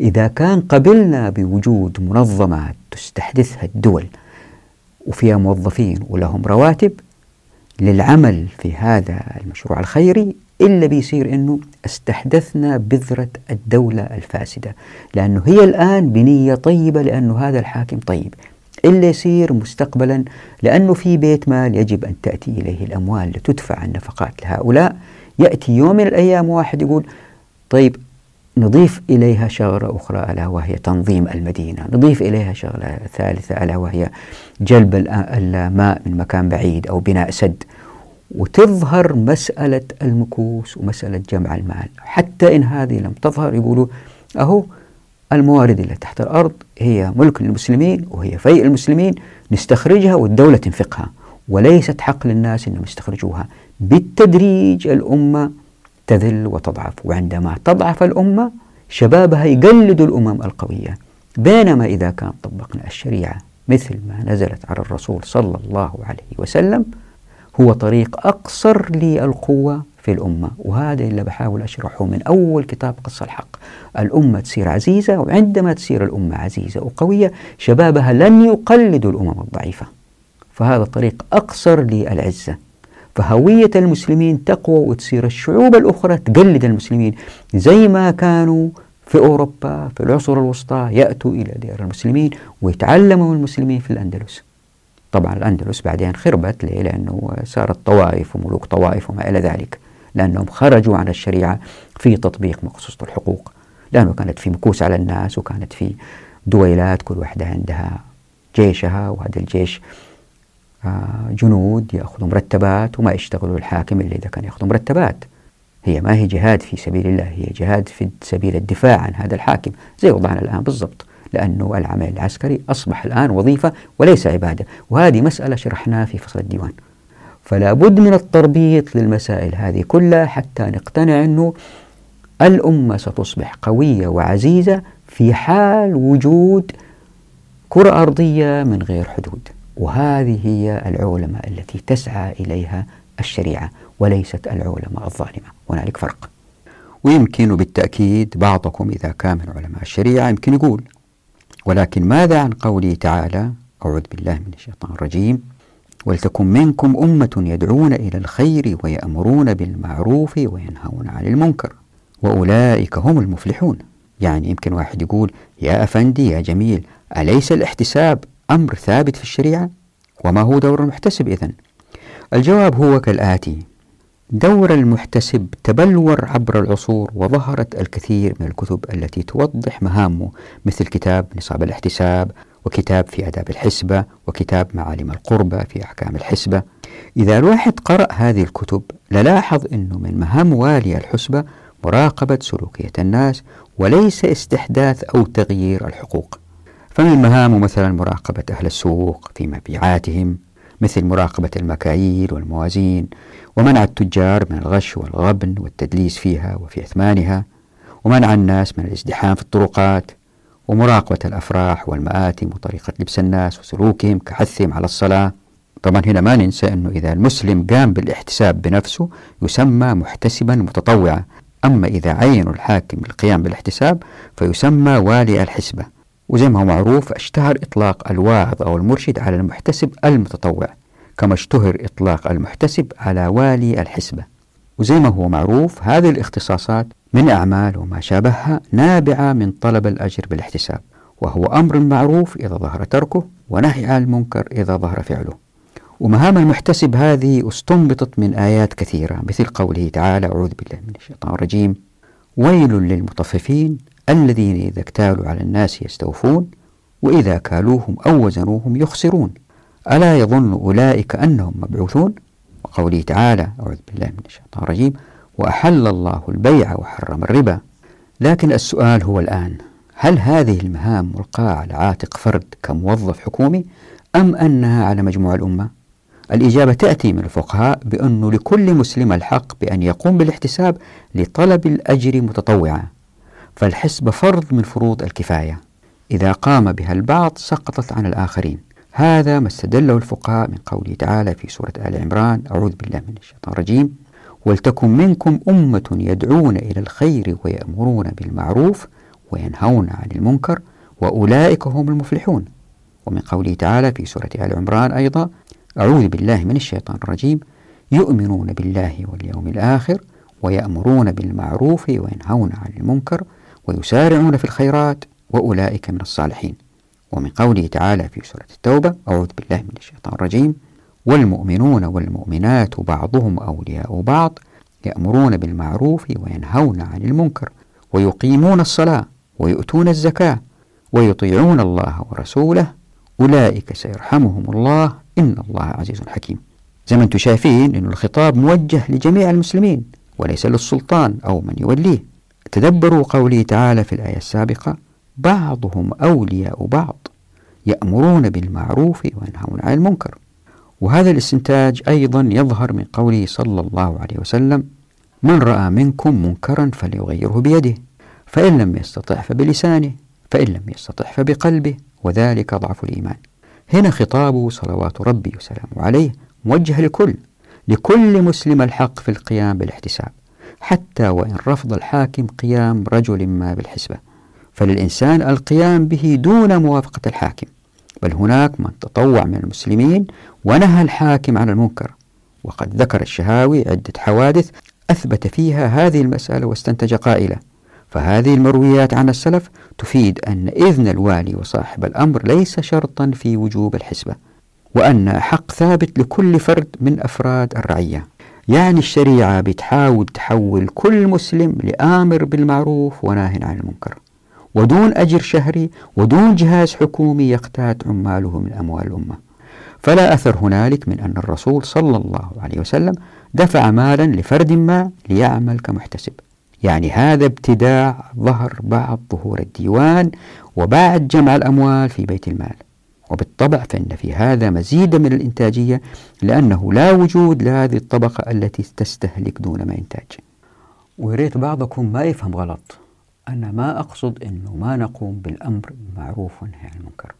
إذا كان قبلنا بوجود منظمات تستحدثها الدول وفيها موظفين ولهم رواتب للعمل في هذا المشروع الخيري إلا بيصير أنه استحدثنا بذرة الدولة الفاسدة لأنه هي الآن بنية طيبة لأنه هذا الحاكم طيب. إلا يصير مستقبلا لأنه في بيت مال يجب أن تأتي إليه الأموال لتدفع النفقات لهؤلاء. يأتي يوم من الأيام واحد يقول طيب نضيف إليها شغلة أخرى ألا وهي تنظيم المدينة نضيف إليها شغلة ثالثة ألا وهي جلب الماء من مكان بعيد أو بناء سد. وتظهر مسألة المكوس ومسألة جمع المال. حتى إن هذه لم تظهر يقولوا أهو الموارد اللي تحت الأرض هي ملك للمسلمين وهي فيء المسلمين نستخرجها والدولة تنفقها. وليست حق للناس أنهم يستخرجوها. بالتدريج الأمة تذل وتضعف. وعندما تضعف الأمة شبابها يقلدوا الأمم القوية. بينما إذا كان طبقنا الشريعة مثل ما نزلت على الرسول صلى الله عليه وسلم هو طريق أقصر للقوة في الأمة. وهذا اللي بحاول أشرحه من أول كتاب قص الحق. الأمة تصير عزيزة وعندما تصير الأمة عزيزة وقوية شبابها لن يقلدوا الأمم الضعيفة. فهذا طريق أقصر للعزة. فهوية المسلمين تقوى وتصير الشعوب الأخرى تقلد المسلمين. زي ما كانوا في أوروبا في العصور الوسطى يأتوا إلى ديار المسلمين ويتعلموا المسلمين في الأندلس. طبعا الأندلس بعدين خربت. ليه؟ لأنه صارت طوائف وملوك طوائف وما إلى ذلك. لأنهم خرجوا عن الشريعة في تطبيق مقصوصة الحقوق. لأنه كانت في مكوس على الناس وكانت في دويلات كل واحدة عندها جيشها وهذا الجيش آه، جنود يأخذوا مرتبات وما يشتغلوا الحاكم إلا إذا كان يأخذوا مرتبات. هي ما هي جهاد في سبيل الله هي جهاد في سبيل الدفاع عن هذا الحاكم زي وضعنا الآن بالضبط لأنه العمل العسكري أصبح الآن وظيفة وليس عبادة وهذه مسألة شرحناها في فصل الديوان. فلا بد من التربيط للمسائل هذه كلها حتى نقتنع أنه الأمة ستصبح قوية وعزيزة في حال وجود كرة أرضية من غير حدود. وهذه هي العولمة التي تسعى إليها الشريعة وليست العولمة الظالمة. هنالك فرق. ويمكن بالتأكيد بعضكم إذا كان من علماء الشريعة يمكن يقول ولكن ماذا عن قوله تعالى أعوذ بالله من الشيطان الرجيم ولتكن منكم أمة يدعون إلى الخير ويأمرون بالمعروف وينهون عن المنكر وأولئك هم المفلحون يعني يمكن واحد يقول يا أفندي يا جميل أليس الاحتساب أمر ثابت في الشريعة؟ وما هو دور المحتسب إذن؟ الجواب هو كالآتي دور المحتسب تبلور عبر العصور وظهرت الكثير من الكتب التي توضح مهامه مثل كتاب نصاب الاحتساب وكتاب في آداب الحسبة وكتاب معالم القربة في أحكام الحسبة. إذا الواحد قرأ هذه الكتب للاحظ أنه من مهام والي الحسبة مراقبة سلوكية الناس وليس استحداث أو تغيير الحقوق. فمن مهامه مثلا مراقبة أهل السوق في مبيعاتهم مثل مراقبة المكاييل والموازين ومنع التجار من الغش والغبن والتدليس فيها وفي أثمانها ومنع الناس من الازدحام في الطرقات. ومراقبة الأفراح والمآتم وطريقة لبس الناس وسلوكهم كحثهم على الصلاة. طبعا هنا ما ننسى أنه إذا المسلم قام بالاحتساب بنفسه يسمى محتسبا متطوعا. أما إذا عين الحاكم القيام بالاحتساب فيسمى والي الحسبة. وزي ما هو معروف اشتهر إطلاق الواعظ أو المرشد على المحتسب المتطوع كما اشتهر إطلاق المحتسب على والي الحسبة. وزي ما هو معروف هذه الاختصاصات من أعمال وما شابهها نابعة من طلب الأجر بالاحتساب وهو أمر معروف إذا ظهر تركه ونهي عن المنكر إذا ظهر فعله. ومهام المحتسب هذه استنبطت من آيات كثيرة مثل قوله تعالى أعوذ بالله من الشيطان الرجيم ويل للمطففين الذين إذا اكتالوا على الناس يستوفون وإذا كالوهم أو وزنوهم يخسرون. ألا يظن أولئك أنهم مبعوثون؟ وقوله تعالى أعوذ بالله من الشيطان الرجيم وأحل الله البيع وحرم الربا. لكن السؤال هو الآن هل هذه المهام ملقاة على عاتق فرد كموظف حكومي أم أنها على مجموع الأمة؟ الإجابة تأتي من الفقهاء بأن لكل مسلم الحق بأن يقوم بالاحتساب لطلب الأجر متطوعا فالحسب فرض من فروض الكفاية. إذا قام بها البعض سقطت عن الآخرين. هذا ما استدله الفقهاء من قوله تعالى في سورة آل عمران أعوذ بالله من الشيطان الرجيم. ولتكن منكم أمة يدعون إلى الخير ويأمرون بالمعروف وينهون عن المنكر وأولئك هم المفلحون. ومن قوله تعالى في سورة آل عمران أيضا أعوذ بالله من الشيطان الرجيم يؤمنون بالله واليوم الآخر ويأمرون بالمعروف وينهون عن المنكر ويسارعون في الخيرات وأولئك من الصالحين. ومن قوله تعالى في سورة التوبة أعوذ بالله من الشيطان الرجيم والمؤمنون والمؤمنات بعضهم أولياء بعض يأمرون بالمعروف وينهون عن المنكر ويقيمون الصلاة ويؤتون الزكاة ويطيعون الله ورسوله. أولئك سيرحمهم الله. إن الله عزيز حكيم. زي ما أنتم شايفين أن الخطاب موجه لجميع المسلمين وليس للسلطان أو من يوليه. تدبروا قوله تعالى في الآية السابقة. بعضهم أولياء بعض يأمرون بالمعروف وينهون عن المنكر. وهذا الاستنتاج أيضا يظهر من قوله صلى الله عليه وسلم من رأى منكم منكرا فليغيره بيده فإن لم يستطع فبلسانه فإن لم يستطع فبقلبه وذلك ضعف الإيمان. هنا خطابه صلوات ربي وسلامه عليه موجه لكل لكل مسلم الحق في القيام بالاحتساب حتى وإن رفض الحاكم قيام رجل ما بالحسبة. فللإنسان القيام به دون موافقة الحاكم بل هناك من تطوع من المسلمين ونهى الحاكم عن المنكر. وقد ذكر الشهاوي عدة حوادث أثبت فيها هذه المسألة واستنتج قائلة فهذه المرويات عن السلف تفيد أن إذن الوالي وصاحب الأمر ليس شرطا في وجوب الحسبة وأن حق ثابت لكل فرد من أفراد الرعية. يعني الشريعة بتحاول تحول كل مسلم لآمر بالمعروف وناه عن المنكر. ودون أجر شهري ودون جهاز حكومي يقتات عماله من أموال الأمة. فلا أثر هنالك من أن الرسول صلى الله عليه وسلم دفع مالا لفرد ما ليعمل كمحتسب. يعني هذا ابتداع ظهر بعد ظهور الديوان وبعد جمع الأموال في بيت المال. وبالطبع فإن في هذا مزيدا من الإنتاجية لأنه لا وجود لهذه الطبقة التي تستهلك دون ما إنتاج ويريت بعضكم ما يفهم غلط. أنا ما أقصد أنه ما نقوم بالأمر بالمعروف والنهي عن المنكر.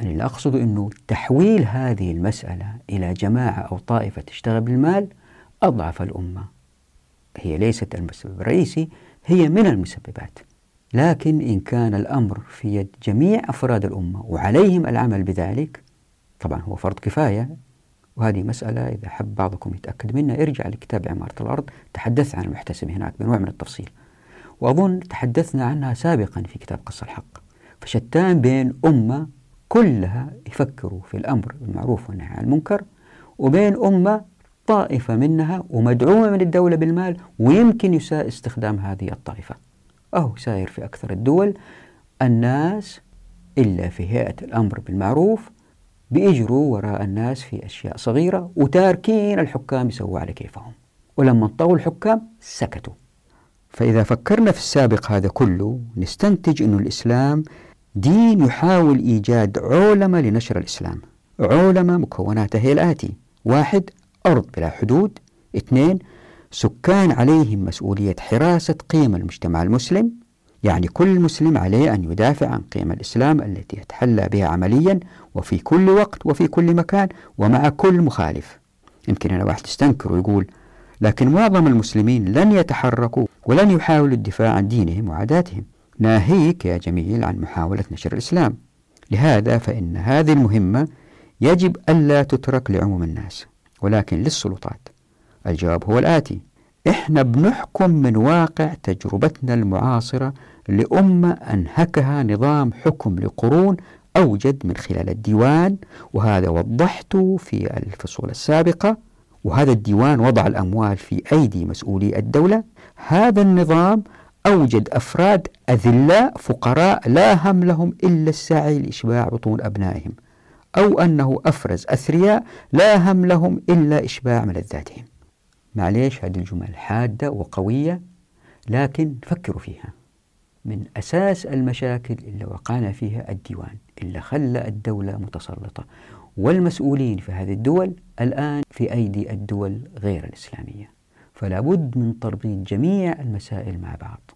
أنا اللي أقصد أنه تحويل هذه المسألة إلى جماعة أو طائفة تشتغل بالمال أضعف الأمة. هي ليست المسبب الرئيسي هي من المسببات. لكن إن كان الأمر في يد جميع أفراد الأمة وعليهم العمل بذلك طبعا هو فرض كفاية. وهذه مسألة إذا حب بعضكم يتأكد منها ارجع لكتاب عمارة الأرض تحدث عن المحتسب هناك بنوع من التفصيل. وأظن تحدثنا عنها سابقا في كتاب قص الحق. فشتان بين أمة كلها يفكروا في الأمر بالمعروف والنهي عن المنكر وبين أمة طائفة منها ومدعومة من الدولة بالمال ويمكن يساء استخدام هذه الطائفة. أو ساير في أكثر الدول الناس إلا في هيئة الأمر بالمعروف بيجروا وراء الناس في أشياء صغيرة وتاركين الحكام يسووا على كيفهم. ولما انطوا الحكام سكتوا. فإذا فكرنا في السابق هذا كله نستنتج أن الإسلام دين يحاول إيجاد عولمة لنشر الإسلام. عولمة مكوناتها هي الآتي. واحد أرض بلا حدود. اثنين سكان عليهم مسؤولية حراسة قيم المجتمع المسلم. يعني كل مسلم عليه أن يدافع عن قيم الإسلام التي يتحلى بها عمليا وفي كل وقت وفي كل مكان ومع كل مخالف. يمكن أنا واحد يستنكر ويقول لكن معظم المسلمين لن يتحركوا ولن يحاولوا الدفاع عن دينهم وعاداتهم. ناهيك يا جميل عن محاولة نشر الإسلام. لهذا فإن هذه المهمة يجب ألا تترك لعموم الناس ولكن للسلطات. الجواب هو الآتي إحنا بنحكم من واقع تجربتنا المعاصرة لأمة أنهكها نظام حكم لقرون أوجد من خلال الديوان وهذا وضحته في الفصول السابقة وهذا الديوان وضع الأموال في أيدي مسؤولي الدولة. هذا النظام أوجد أفراد أذلاء فقراء لا هم لهم إلا السعي لإشباع بطون أبنائهم أو أنه أفرز أثرياء لا هم لهم إلا إشباع ملذاتهم. معليش هذه الجمل حادة وقوية لكن فكروا فيها. من أساس المشاكل اللي وقعنا فيها الديوان اللي خلى الدولة متسلطة. والمسؤولين في هذه الدول الآن في أيدي الدول غير الإسلامية. فلا بد من تربيط جميع المسائل مع بعض.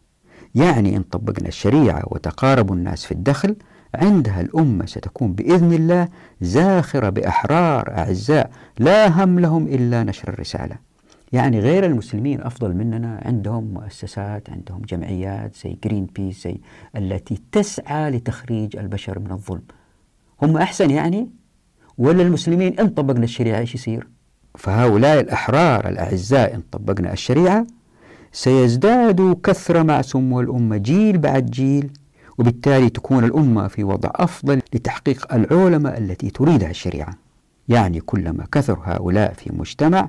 يعني إن طبقنا الشريعة وتقارب الناس في الدخل عندها الأمة ستكون بإذن الله زاخرة بأحرار أعزاء لا هم لهم إلا نشر الرسالة. يعني غير المسلمين أفضل مننا عندهم مؤسسات عندهم جمعيات زي جرين بيس زي التي تسعى لتخريج البشر من الظلم. هم أحسن يعني؟ ولا المسلمين إن طبقنا الشريعة إيش يصير؟ فهؤلاء الأحرار الأعزاء إن طبقنا الشريعة سيزداد كثرة مع سمو الأمة جيل بعد جيل وبالتالي تكون الأمة في وضع أفضل لتحقيق العولمة التي تريدها الشريعة. يعني كلما كثر هؤلاء في مجتمع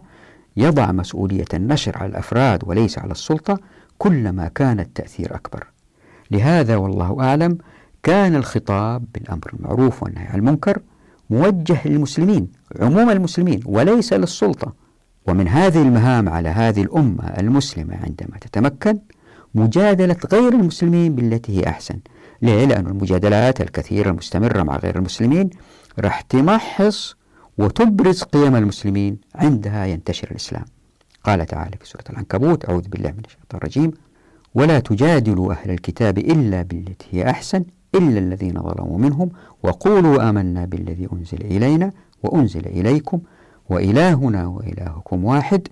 يضع مسؤولية النشر على الأفراد وليس على السلطة كلما كان التأثير أكبر. لهذا والله أعلم كان الخطاب بالأمر المعروف والنهي عن المنكر موجه للمسلمين عموم المسلمين وليس للسلطة. ومن هذه المهام على هذه الأمة المسلمة عندما تتمكن مجادلة غير المسلمين بالتي هي أحسن. ليه؟ لأن المجادلات الكثيرة المستمرة مع غير المسلمين راح تمحص وتبرز قيم المسلمين عندها ينتشر الإسلام. قال تعالى في سورة العنكبوت أعوذ بالله من الشيطان الرجيم. ولا تجادلوا أهل الكتاب إلا بالتي هي أحسن إلا الذين ظلموا منهم. وقولوا آمنا بالذي أنزل إلينا وأنزل إليكم وإلهنا وإلهكم واحد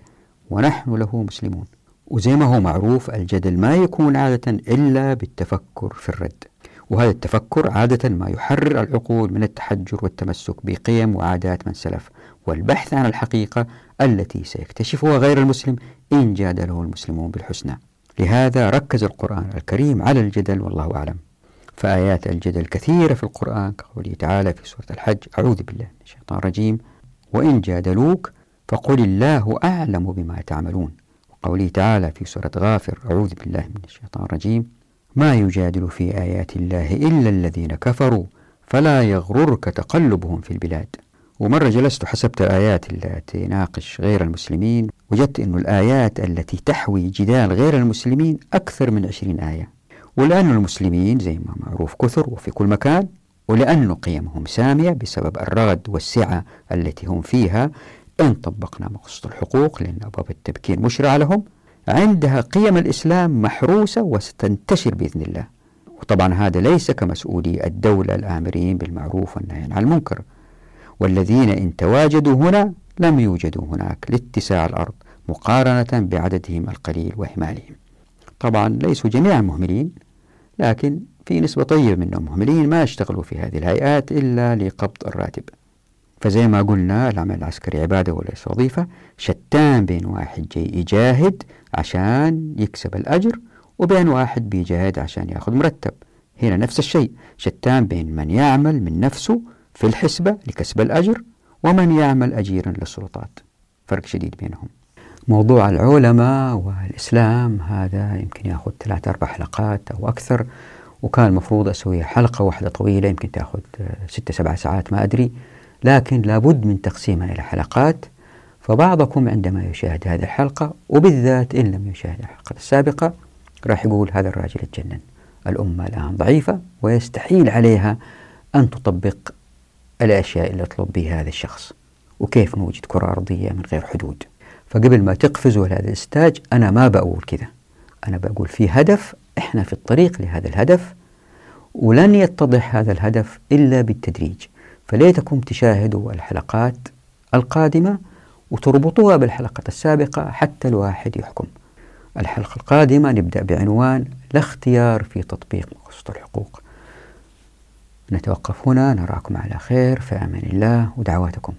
ونحن له مسلمون. وزي ما هو معروف الجدل ما يكون عادة إلا بالتفكر في الرد. وهذا التفكر عادة ما يحرر العقول من التحجر والتمسك بقيم وعادات من سلف والبحث عن الحقيقة التي سيكتشفها غير المسلم إن جادله المسلمون بالحسنى. لهذا ركز القرآن الكريم على الجدل والله أعلم. فآيات الجدل كثيرة في القرآن كقوله تعالى في سورة الحج أعوذ بالله من الشيطان الرجيم. وإن جادلوك فقل الله أعلم بما تعملون. وقوله تعالى في سورة غافر أعوذ بالله من الشيطان الرجيم. ما يجادل في آيات الله إلا الذين كفروا فلا يغررك تقلبهم في البلاد. ومرة جلست حسبت الآيات التي تناقش غير المسلمين وجدت أن الآيات التي تحوي جدال غير المسلمين أكثر من عشرين آية. ولأن المسلمين زي ما معروف كثر وفي كل مكان ولأن قيمهم سامية بسبب الرغد والسعة التي هم فيها إن طبقنا مقصود الحقوق لأن أبواب التبكير مشرعة لهم عندها قيم الإسلام محروسة وستنتشر بإذن الله. وطبعا هذا ليس كمسؤولي الدولة الآمرين بالمعروف والنهي عن المنكر. والذين إن تواجدوا هنا لم يوجدوا هناك لاتساع الأرض مقارنة بعددهم القليل وإهمالهم طبعا ليسوا جميعا مهملين لكن في نسبة طيبة منهم مهملين ما يشتغلوا في هذه الهيئات إلا لقبض الراتب. فزي ما قلنا العمل العسكري عبادة وليس وظيفة شتان بين واحد جاي يجاهد عشان يكسب الأجر وبين واحد بيجاهد عشان يأخذ مرتب. هنا نفس الشيء. شتان بين من يعمل من نفسه في الحسبة لكسب الأجر ومن يعمل أجيرا للسلطات. فرق شديد بينهم. موضوع العلماء والإسلام هذا يمكن يأخذ ثلاث أربع حلقات أو أكثر. وكان المفروض أسوي حلقة واحدة طويلة يمكن تأخذ ستة سبع ساعات ما أدري. لكن لابد من تقسيمها إلى حلقات فبعضكم عندما يشاهد هذه الحلقة وبالذات إن لم يشاهد الحلقة السابقة راح يقول هذا الراجل اتجنن الأمة الآن ضعيفة ويستحيل عليها أن تطبق الأشياء اللي يطلب بها هذا الشخص وكيف نوجد كرة أرضية من غير حدود؟ فقبل ما تقفزوا لهذا الاستاج أنا ما بقول كذا أنا بقول في هدف إحنا في الطريق لهذا الهدف ولن يتضح هذا الهدف إلا بالتدريج. فليتكم تشاهدوا الحلقات القادمة وتربطوها بالحلقة السابقة حتى الواحد يحكم. الحلقة القادمة نبدأ بعنوان لا اختيار في تطبيق مقصود الحقوق. نتوقف هنا نراكم على خير في أمان الله ودعواتكم.